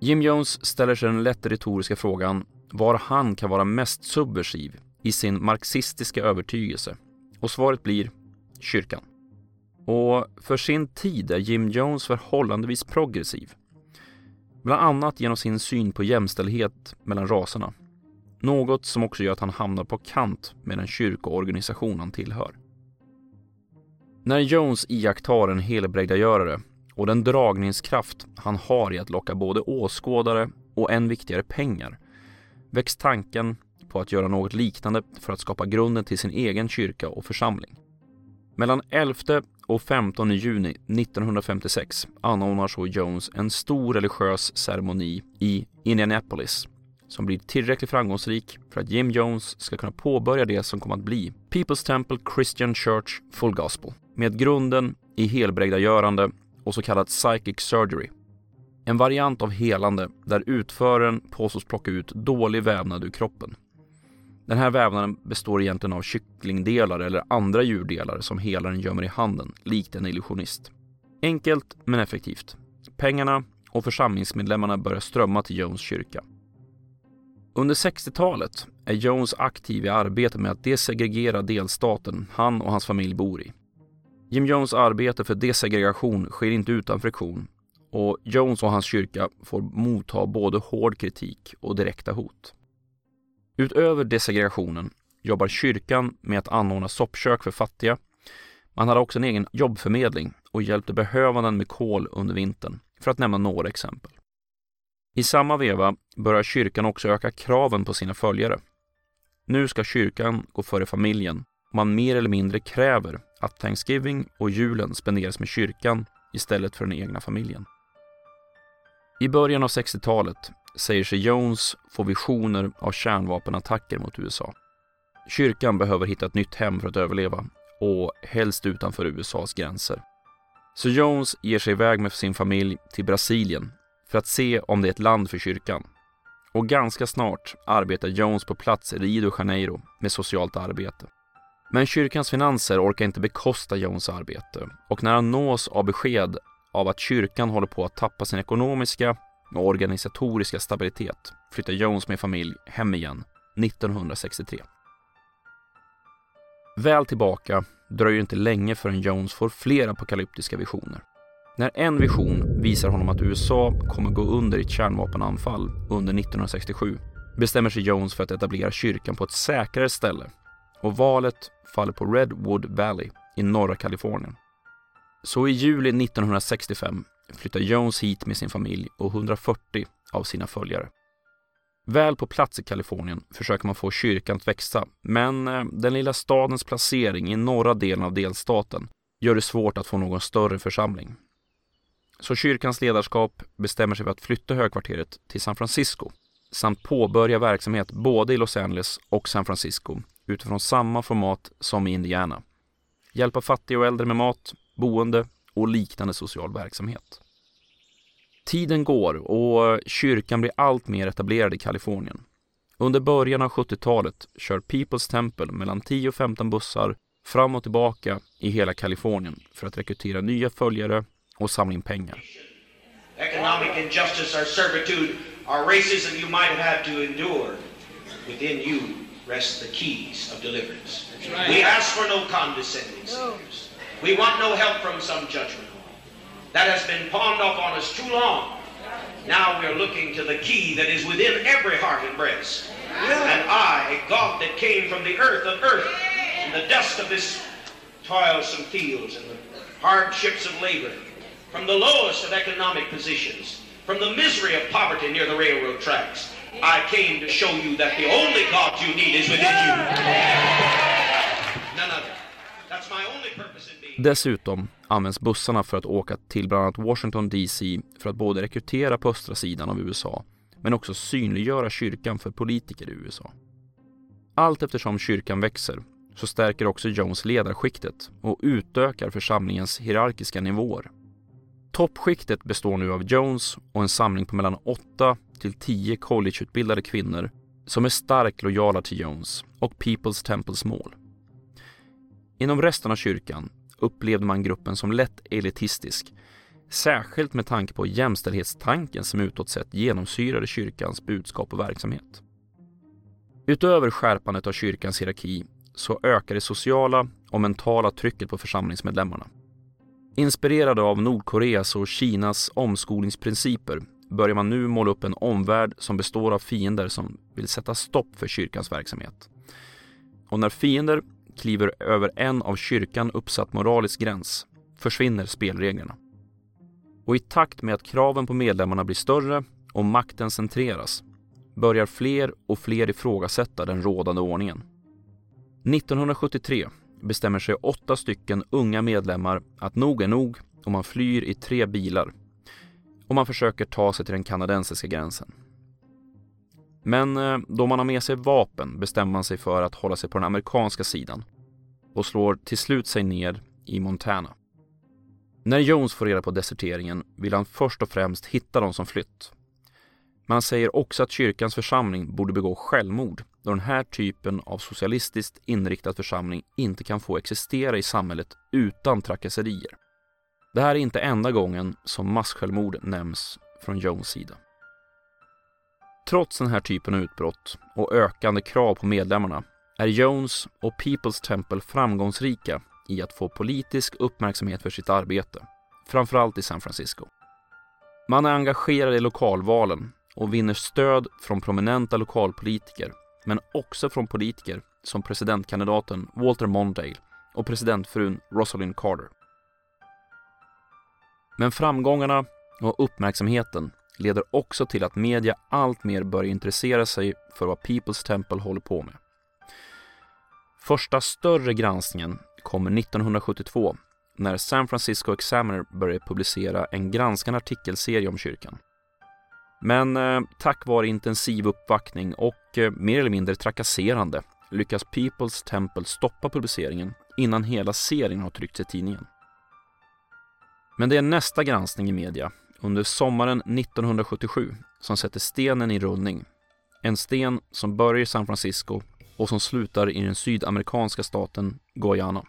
Jim Jones ställer sig den lätt retoriska frågan var han kan vara mest subversiv i sin marxistiska övertygelse och svaret blir kyrkan. Och för sin tid är Jim Jones förhållandevis progressiv. Bland annat genom sin syn på jämställdhet mellan raserna. Något som också gör att han hamnar på kant med den kyrkoorganisation han tillhör. När Jones iakttar en helbrägdagörare och den dragningskraft han har i att locka både åskådare och än viktigare pengar väcks tanken på att göra något liknande för att skapa grunden till sin egen kyrka och församling. Mellan 11 och 15 juni 1956 anordnar så Jones en stor religiös ceremoni i Indianapolis som blir tillräckligt framgångsrik för att Jim Jones ska kunna påbörja det som kommer att bli People's Temple Christian Church Full Gospel med grunden i helbrägdagörande och så kallad psychic surgery. En variant av helande där utföraren påstås plocka ut dålig vävnad ur kroppen. Den här vävnaden består egentligen av kycklingdelar eller andra djurdelar som helaren gömmer i handen, likt en illusionist. Enkelt men effektivt. Pengarna och församlingsmedlemmarna börjar strömma till Jones kyrka. Under 60-talet är Jones aktiv i arbetet med att desegregera delstaten han och hans familj bor i. Jim Jones arbete för desegregation sker inte utan friktion och Jones och hans kyrka får motta både hård kritik och direkta hot. Utöver desegregationen jobbar kyrkan med att anordna soppkök för fattiga. Man hade också en egen jobbförmedling och hjälpte behövanden med kol under vintern, för att nämna några exempel. I samma veva börjar kyrkan också öka kraven på sina följare. Nu ska kyrkan gå före familjen och man mer eller mindre kräver att Thanksgiving och julen spenderas med kyrkan istället för den egna familjen. I början av 60-talet säger sig Jones få visioner av kärnvapenattacker mot USA. Kyrkan behöver hitta ett nytt hem för att överleva och helst utanför USAs gränser. Så Jones ger sig iväg med sin familj till Brasilien för att se om det är ett land för kyrkan. Och ganska snart arbetar Jones på plats i Rio de Janeiro med socialt arbete. Men kyrkans finanser orkar inte bekosta Jones arbete och när han nås av besked av att kyrkan håller på att tappa sin ekonomiska och organisatoriska stabilitet flyttar Jones med familj hem igen 1963. Väl tillbaka dröjer inte länge förrän Jones får fler apokalyptiska visioner. När en vision visar honom att USA kommer gå under i ett kärnvapenanfall under 1967 bestämmer sig Jones för att etablera kyrkan på ett säkrare ställe och valet faller på Redwood Valley i norra Kalifornien. Så i juli 1965 flyttar Jones hit med sin familj och 140 av sina följare. Väl på plats i Kalifornien försöker man få kyrkan att växa, men eh, den lilla stadens placering i norra delen av delstaten gör det svårt att få någon större församling. Så kyrkans ledarskap bestämmer sig för att flytta högkvarteret till San Francisco samt påbörja verksamhet både i Los Angeles och San Francisco utifrån samma format som i Indiana. Hjälpa fattiga och äldre med mat, boende och liknande social verksamhet. Tiden går och kyrkan blir allt mer etablerad i Kalifornien. Under början av 70-talet kör People's Temple mellan 10 och 15 bussar fram och tillbaka i hela Kalifornien för att rekrytera nya följare och samla in pengar. Economic injustice or servitude are racism you might have had to endure. Within you rest the keys of deliverance. right. We ask for no condescending saviors. We want no help from some judgment hall. That has been pawned off on us too long. Now we're looking to the key that is within every heart and breast. And I, God that came from the earth of earth, and the dust of this toilsome fields and the hardships of labor, from the lowest of economic positions, from the misery of poverty near the railroad tracks, I came to show you that the only God you need is within you. None other. That's my only purpose. Dessutom används bussarna för att åka till bland annat Washington DC för att både rekrytera på östra sidan av USA men också synliggöra kyrkan för politiker i USA. Allt eftersom kyrkan växer så stärker också Jones ledarskiktet och utökar församlingens hierarkiska nivåer. Toppskiktet består nu av Jones och en samling på mellan 8 till 10 collegeutbildade kvinnor som är starkt lojala till Jones och People's Temples mål. Inom resten av kyrkan upplevde man gruppen som lätt elitistisk, särskilt med tanke på jämställdhetstanken som utåt sett genomsyrade kyrkans budskap och verksamhet. Utöver skärpandet av kyrkans hierarki så ökar det sociala och mentala trycket på församlingsmedlemmarna. Inspirerade av Nordkoreas och Kinas omskolningsprinciper börjar man nu måla upp en omvärld som består av fiender som vill sätta stopp för kyrkans verksamhet. Och när fiender kliver över en av kyrkan uppsatt moralisk gräns försvinner spelreglerna. Och i takt med att kraven på medlemmarna blir större och makten centreras börjar fler och fler ifrågasätta den rådande ordningen. 1973 bestämmer sig åtta stycken unga medlemmar att nog är nog och man flyr i tre bilar och man försöker ta sig till den kanadensiska gränsen. Men eh, då man har med sig vapen bestämmer man sig för att hålla sig på den amerikanska sidan och slår till slut sig ner i Montana. När Jones får reda på deserteringen vill han först och främst hitta de som flytt. Men han säger också att kyrkans församling borde begå självmord då den här typen av socialistiskt inriktad församling inte kan få existera i samhället utan trakasserier. Det här är inte enda gången som massjälvmord nämns från Jones sida. Trots den här typen av utbrott och ökande krav på medlemmarna är Jones och People's Temple framgångsrika i att få politisk uppmärksamhet för sitt arbete, framförallt i San Francisco. Man är engagerad i lokalvalen och vinner stöd från prominenta lokalpolitiker, men också från politiker som presidentkandidaten Walter Mondale och presidentfrun Rosalind Carter. Men framgångarna och uppmärksamheten leder också till att media alltmer börjar intressera sig för vad People's Temple håller på med. Första större granskningen kommer 1972 när San Francisco Examiner började publicera en granskande artikelserie om kyrkan. Men eh, tack vare intensiv uppvaktning och eh, mer eller mindre trakasserande lyckas People's Temple stoppa publiceringen innan hela serien har tryckts i tidningen. Men det är nästa granskning i media under sommaren 1977 som sätter stenen i rullning. En sten som börjar i San Francisco och som slutar i den sydamerikanska staten Guyana.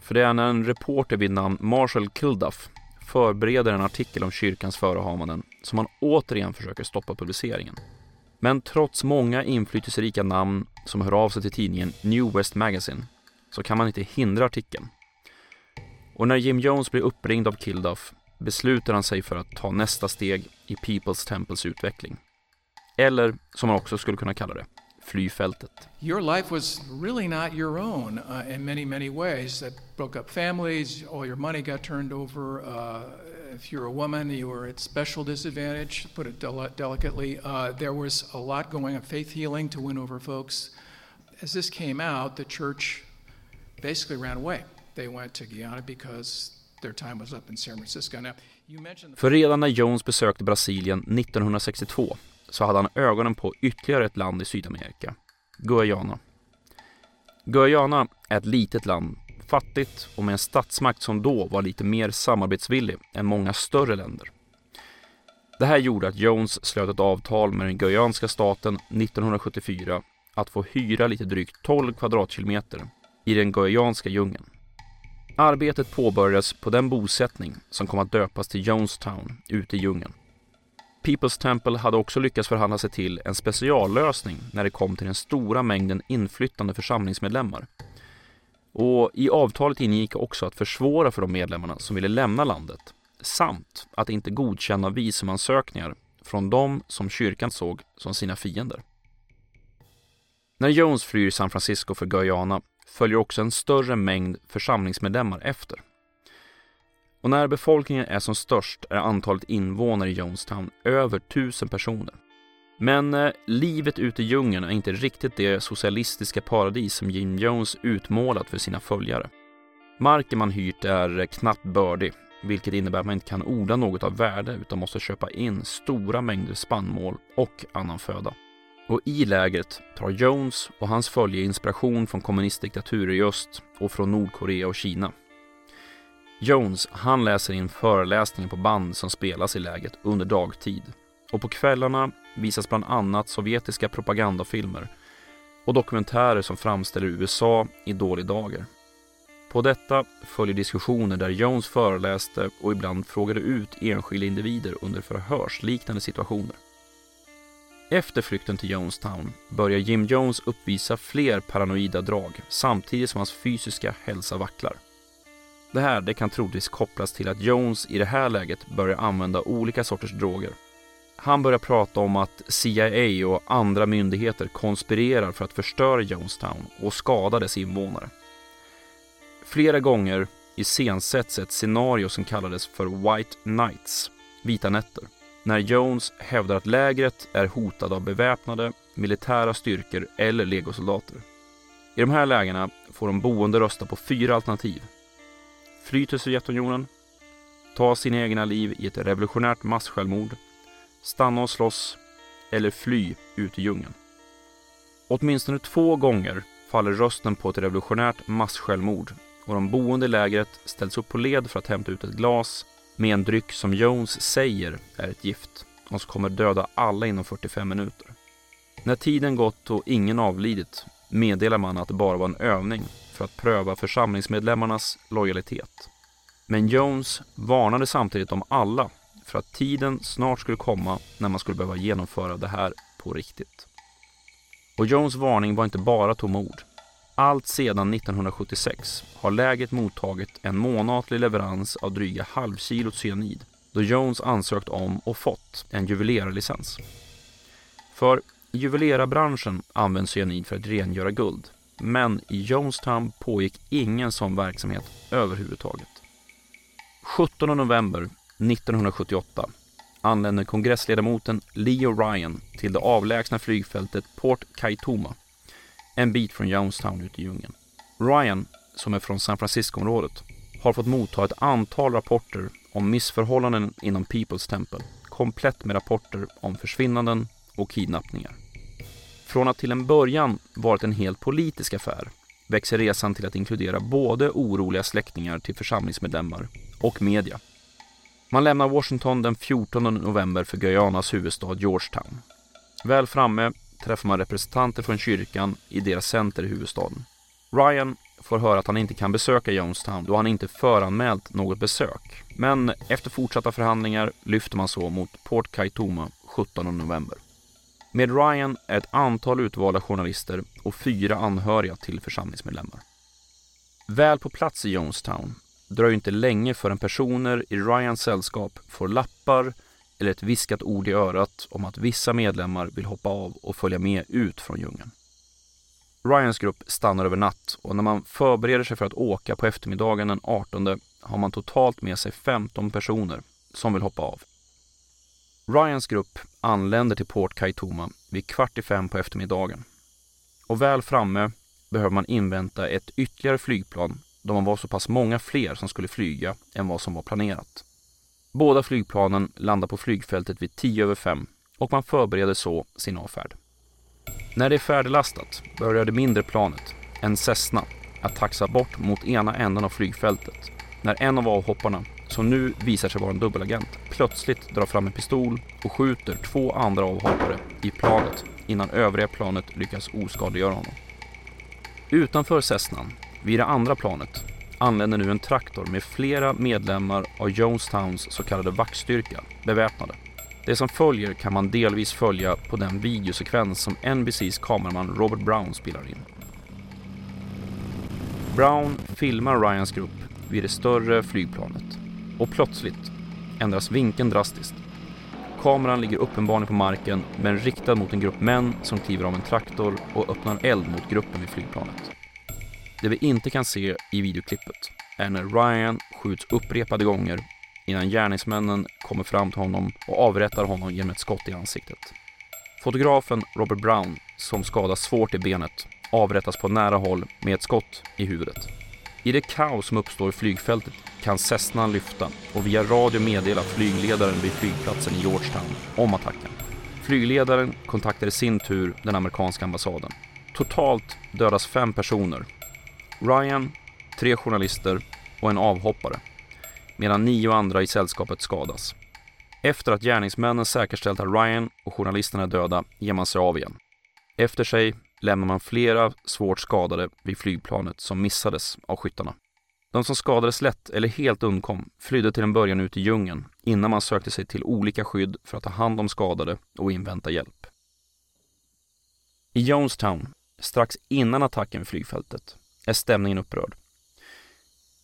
För det är när en reporter vid namn Marshall Kilduff förbereder en artikel om kyrkans förehavanden som han återigen försöker stoppa publiceringen. Men trots många inflytelserika namn som hör av sig till tidningen New West Magazine så kan man inte hindra artikeln. Och när Jim Jones blir uppringd av Kilduff beslutar han sig för att ta nästa steg i People's Temples utveckling. Eller, som man också skulle kunna kalla det, flyfältet. Your life was really not your own uh, in many, many ways. That broke up families, all your money got turned over. Uh, if you're a woman, you were at special disadvantage, put it del- delicately. Uh, there was a lot going on, faith healing to win over folks. As this came out, the church basically ran away. They went to Guyana because för redan när Jones besökte Brasilien 1962 så hade han ögonen på ytterligare ett land i Sydamerika, Guyana. Guyana är ett litet land, fattigt och med en statsmakt som då var lite mer samarbetsvillig än många större länder. Det här gjorde att Jones slöt ett avtal med den guyanska staten 1974 att få hyra lite drygt 12 kvadratkilometer i den guyanska djungeln. Arbetet påbörjades på den bosättning som kom att döpas till Jonestown ute i djungeln. People's Temple hade också lyckats förhandla sig till en speciallösning när det kom till den stora mängden inflyttande församlingsmedlemmar. Och i avtalet ingick också att försvåra för de medlemmarna som ville lämna landet samt att inte godkänna visumansökningar från de som kyrkan såg som sina fiender. När Jones flyr San Francisco för Guyana följer också en större mängd församlingsmedlemmar efter. Och när befolkningen är som störst är antalet invånare i Jonestown över tusen personer. Men eh, livet ute i djungeln är inte riktigt det socialistiska paradis som Jim Jones utmålat för sina följare. Marken man hyrt är eh, knappt bördig, vilket innebär att man inte kan odla något av värde utan måste köpa in stora mängder spannmål och annan föda. Och i lägret tar Jones och hans följe inspiration från kommunistdiktaturer i öst och från Nordkorea och Kina. Jones, han läser in föreläsningar på band som spelas i lägret under dagtid. Och på kvällarna visas bland annat sovjetiska propagandafilmer och dokumentärer som framställer USA i dålig dager. På detta följer diskussioner där Jones föreläste och ibland frågade ut enskilda individer under förhörsliknande situationer. Efter flykten till Jonestown börjar Jim Jones uppvisa fler paranoida drag samtidigt som hans fysiska hälsa vacklar. Det här det kan troligtvis kopplas till att Jones i det här läget börjar använda olika sorters droger. Han börjar prata om att CIA och andra myndigheter konspirerar för att förstöra Jonestown och skada dess invånare. Flera gånger iscensätts ett scenario som kallades för White Nights, vita nätter när Jones hävdar att lägret är hotat av beväpnade militära styrkor eller legosoldater. I de här lägena får de boende rösta på fyra alternativ. Fly till Sovjetunionen, ta sina egna liv i ett revolutionärt massjälvmord, stanna och slåss eller fly ut i djungeln. Åtminstone två gånger faller rösten på ett revolutionärt massjälvmord och de boende i lägret ställs upp på led för att hämta ut ett glas med en dryck som Jones säger är ett gift och som kommer döda alla inom 45 minuter. När tiden gått och ingen avlidit meddelar man att det bara var en övning för att pröva församlingsmedlemmarnas lojalitet. Men Jones varnade samtidigt om alla för att tiden snart skulle komma när man skulle behöva genomföra det här på riktigt. Och Jones varning var inte bara tomma ord. Allt sedan 1976 har lägret mottagit en månatlig leverans av dryga halvkilot cyanid då Jones ansökt om och fått en juvelerarlicens. För i juvelerarbranschen används cyanid för att rengöra guld men i Jonestown pågick ingen sån verksamhet överhuvudtaget. 17 november 1978 anländer kongressledamoten Leo Ryan till det avlägsna flygfältet Port Kaituma en bit från Jonestown ute i djungeln. Ryan, som är från San Francisco-området, har fått motta ett antal rapporter om missförhållanden inom People's Temple, komplett med rapporter om försvinnanden och kidnappningar. Från att till en början varit en helt politisk affär växer resan till att inkludera både oroliga släktingar till församlingsmedlemmar och media. Man lämnar Washington den 14 november för Guyanas huvudstad Georgetown. Väl framme träffar man representanter från kyrkan i deras center i huvudstaden. Ryan får höra att han inte kan besöka Jonestown då han inte föranmält något besök. Men efter fortsatta förhandlingar lyfter man så mot Port Kaituma 17 november. Med Ryan är ett antal utvalda journalister och fyra anhöriga till församlingsmedlemmar. Väl på plats i Jonestown dröjer inte länge förrän personer i Ryans sällskap får lappar eller ett viskat ord i örat om att vissa medlemmar vill hoppa av och följa med ut från djungeln. Ryans grupp stannar över natt och när man förbereder sig för att åka på eftermiddagen den 18 har man totalt med sig 15 personer som vill hoppa av. Ryans grupp anländer till Port Kaituma vid kvart i fem på eftermiddagen. Och väl framme behöver man invänta ett ytterligare flygplan då man var så pass många fler som skulle flyga än vad som var planerat. Båda flygplanen landar på flygfältet vid 10 över 5 och man förbereder så sin avfärd. När det är färdiglastat börjar det mindre planet, en Cessna, att taxa bort mot ena änden av flygfältet när en av avhopparna, som nu visar sig vara en dubbelagent, plötsligt drar fram en pistol och skjuter två andra avhoppare i planet innan övriga planet lyckas oskadliggöra honom. Utanför Cessnan Vid det andra planet anländer nu en traktor med flera medlemmar av Jonestowns så kallade vaktstyrka, beväpnade. Det som följer kan man delvis följa på den videosekvens som NBCs kameraman Robert Brown spelar in. Brown filmar Ryans grupp vid det större flygplanet och plötsligt ändras vinkeln drastiskt. Kameran ligger uppenbarligen på marken men riktad mot en grupp män som kliver av en traktor och öppnar eld mot gruppen vid flygplanet. Det vi inte kan se i videoklippet är när Ryan skjuts upprepade gånger innan gärningsmännen kommer fram till honom och avrättar honom genom ett skott i ansiktet. Fotografen Robert Brown, som skadas svårt i benet, avrättas på nära håll med ett skott i huvudet. I det kaos som uppstår i flygfältet kan Cessnan lyfta och via radio meddela flygledaren vid flygplatsen i Georgetown om attacken. Flygledaren kontaktar i sin tur den amerikanska ambassaden. Totalt dödas fem personer. Ryan, tre journalister och en avhoppare medan nio andra i sällskapet skadas. Efter att gärningsmännen säkerställt att Ryan och journalisterna är döda ger man sig av igen. Efter sig lämnar man flera svårt skadade vid flygplanet som missades av skyttarna. De som skadades lätt eller helt undkom flydde till en början ut i djungeln innan man sökte sig till olika skydd för att ta hand om skadade och invänta hjälp. I Jonestown, strax innan attacken vid flygfältet, är stämningen upprörd.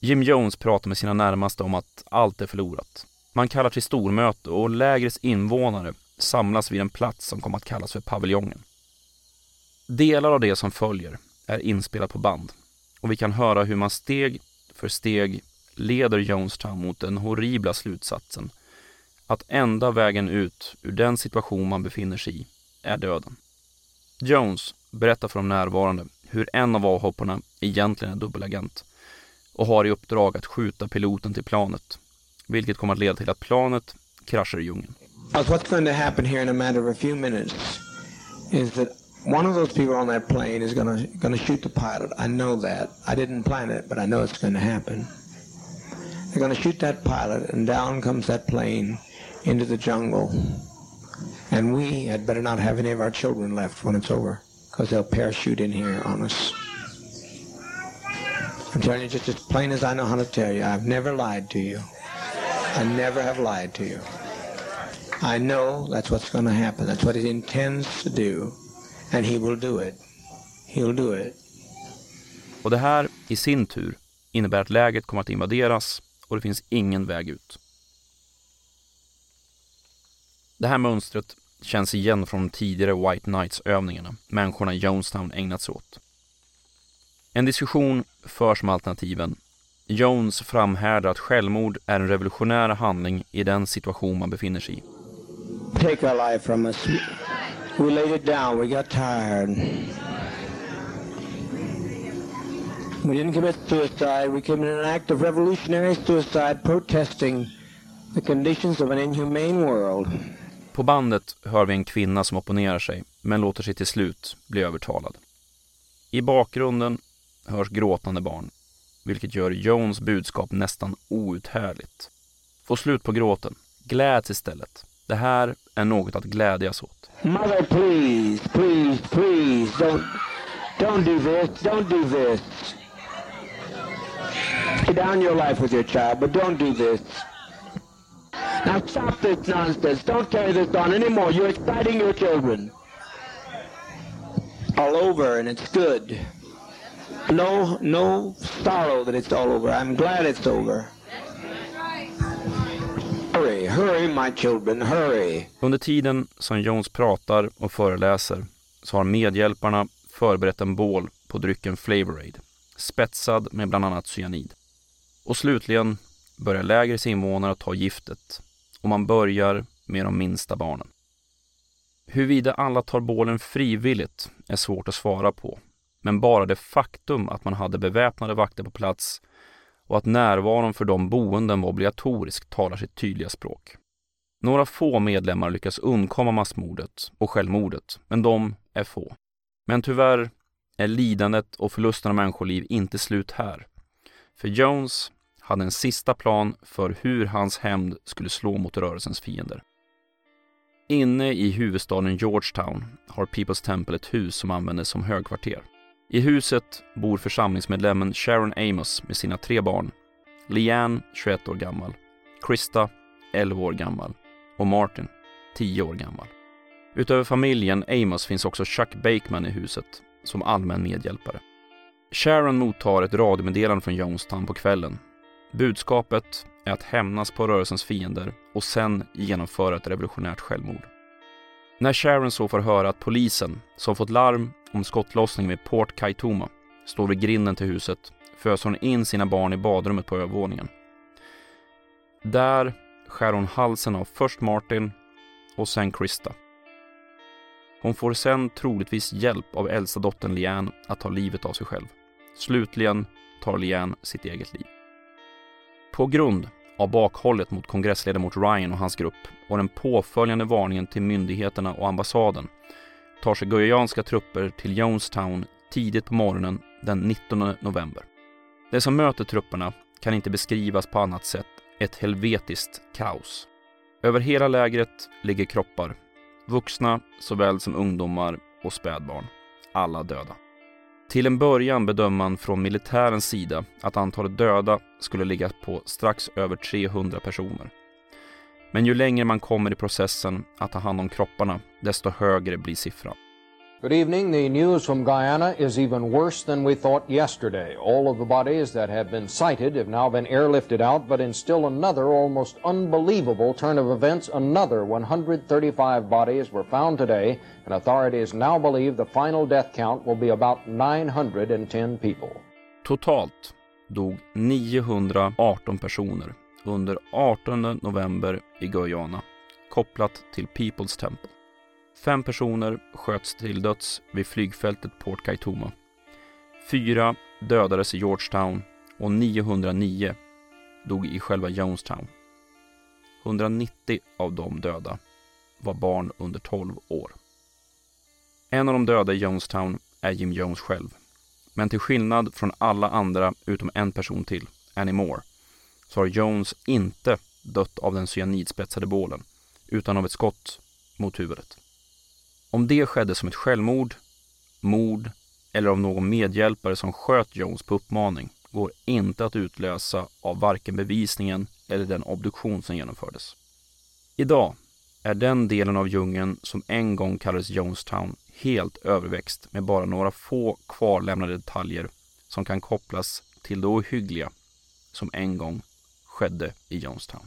Jim Jones pratar med sina närmaste om att allt är förlorat. Man kallar till stormöte och lägrets invånare samlas vid en plats som kommer att kallas för paviljongen. Delar av det som följer är inspelat på band och vi kan höra hur man steg för steg leder Jonestown mot den horribla slutsatsen att enda vägen ut ur den situation man befinner sig i är döden. Jones berättar för de närvarande hur en av avhopparna egentligen är dubbelagent och har i uppdrag att skjuta piloten till planet, vilket kommer att leda till att planet kraschar i djungeln. What's going to happen here in a matter of a few minutes is that one of those people on that plane is going to shoot the pilot. I know that. I didn't plan it, but I know it's going to happen. They're going to shoot that pilot, and down comes that plane into the jungle. And we had better not have any of our children left when it's over, because they'll parachute in here on us. I'm telling you just as plain as I know how to tell you. I've never lied to you. I never have lied to you. I know that's what's going to happen. That's what he intends to do. And he will do it. He'll do it. Och det här i sin tur innebär att läget kommer att invaderas och det finns ingen väg ut. Det här mönstret känns igen från de tidigare White Knights-övningarna människorna i Jonestown ägnat sig åt. En diskussion förs om alternativen. Jones framhärdar att självmord är en revolutionär handling i den situation man befinner sig i. Take our life from us. We laid it down. We got tired. We didn't commit suicide. We committed an act of revolutionary suicide protesting the conditions of an inhumane world. På bandet hör vi en kvinna som opponerar sig, men låter sig till slut bli övertalad. I bakgrunden hörs gråtande barn, vilket gör Jones budskap nästan outhärdligt. Få slut på gråten. Gläds istället. Det här är något att glädjas åt. Mother, please, please, please, don't, don't do this, don't do this. Lay down your life with your child, but don't do this. Now stop this nonsense. Don't carry this on anymore. You're exciting your children. All over, and it's good. No, no sorrow that it's all over. I'm glad it's over. Hurry, hurry my children, hurry. Under tiden som Jones pratar och föreläser så har medhjälparna förberett en bål på drycken Flavorade, spetsad med bland annat cyanid. Och slutligen börjar lägrets invånare ta giftet och man börjar med de minsta barnen. Huruvida alla tar bålen frivilligt är svårt att svara på, men bara det faktum att man hade beväpnade vakter på plats och att närvaron för de boenden var obligatorisk talar sitt tydliga språk. Några få medlemmar lyckas undkomma massmordet och självmordet, men de är få. Men tyvärr är lidandet och förlusten av människoliv inte slut här. För Jones hade en sista plan för hur hans hämnd skulle slå mot rörelsens fiender. Inne i huvudstaden Georgetown har People's Temple ett hus som användes som högkvarter. I huset bor församlingsmedlemmen Sharon Amos med sina tre barn. Leanne, 21 år gammal, Krista, 11 år gammal och Martin, 10 år gammal. Utöver familjen Amos finns också Chuck Bakeman i huset som allmän medhjälpare. Sharon mottar ett radiomeddelande från Jonestown på kvällen. Budskapet är att hämnas på rörelsens fiender och sen genomföra ett revolutionärt självmord. När Sharon så får höra att polisen, som fått larm om skottlossning vid Port Kaituma, står vid grinden till huset föser hon in sina barn i badrummet på övervåningen. Där skär hon halsen av först Martin och sen Krista. Hon får sen troligtvis hjälp av äldsta dottern Liane att ta livet av sig själv. Slutligen tar Liane sitt eget liv. På grund av bakhållet mot kongressledamot Ryan och hans grupp och den påföljande varningen till myndigheterna och ambassaden tar sig guyanska trupper till Jonestown tidigt på morgonen den 19 november. Det som möter trupperna kan inte beskrivas på annat sätt ett helvetiskt kaos. Över hela lägret ligger kroppar, vuxna såväl som ungdomar och spädbarn, alla döda. Till en början bedömer man från militärens sida att antalet döda skulle ligga på strax över 300 personer. Men ju längre man kommer i processen att ta hand om kropparna, desto högre blir siffran. Good evening. The news from Guyana is even worse than we thought yesterday. All of the bodies that have been sighted have now been airlifted out, but in still another almost unbelievable turn of events, another 135 bodies were found today, and authorities now believe the final death count will be about 910 people. Totalt dog 918 personer under 18 november i Guyana, kopplat till People's Temple. Fem personer sköts till döds vid flygfältet Port Kaituma. Fyra dödades i Georgetown och 909 dog i själva Jonestown. 190 av de döda var barn under 12 år. En av de döda i Jonestown är Jim Jones själv. Men till skillnad från alla andra utom en person till, Annie Moore, så har Jones inte dött av den cyanidspetsade bålen utan av ett skott mot huvudet. Om det skedde som ett självmord, mord eller av någon medhjälpare som sköt Jones på uppmaning går inte att utlösa av varken bevisningen eller den obduktion som genomfördes. Idag är den delen av djungeln som en gång kallades Jonestown helt överväxt med bara några få kvarlämnade detaljer som kan kopplas till det ohyggliga som en gång skedde i Jonestown.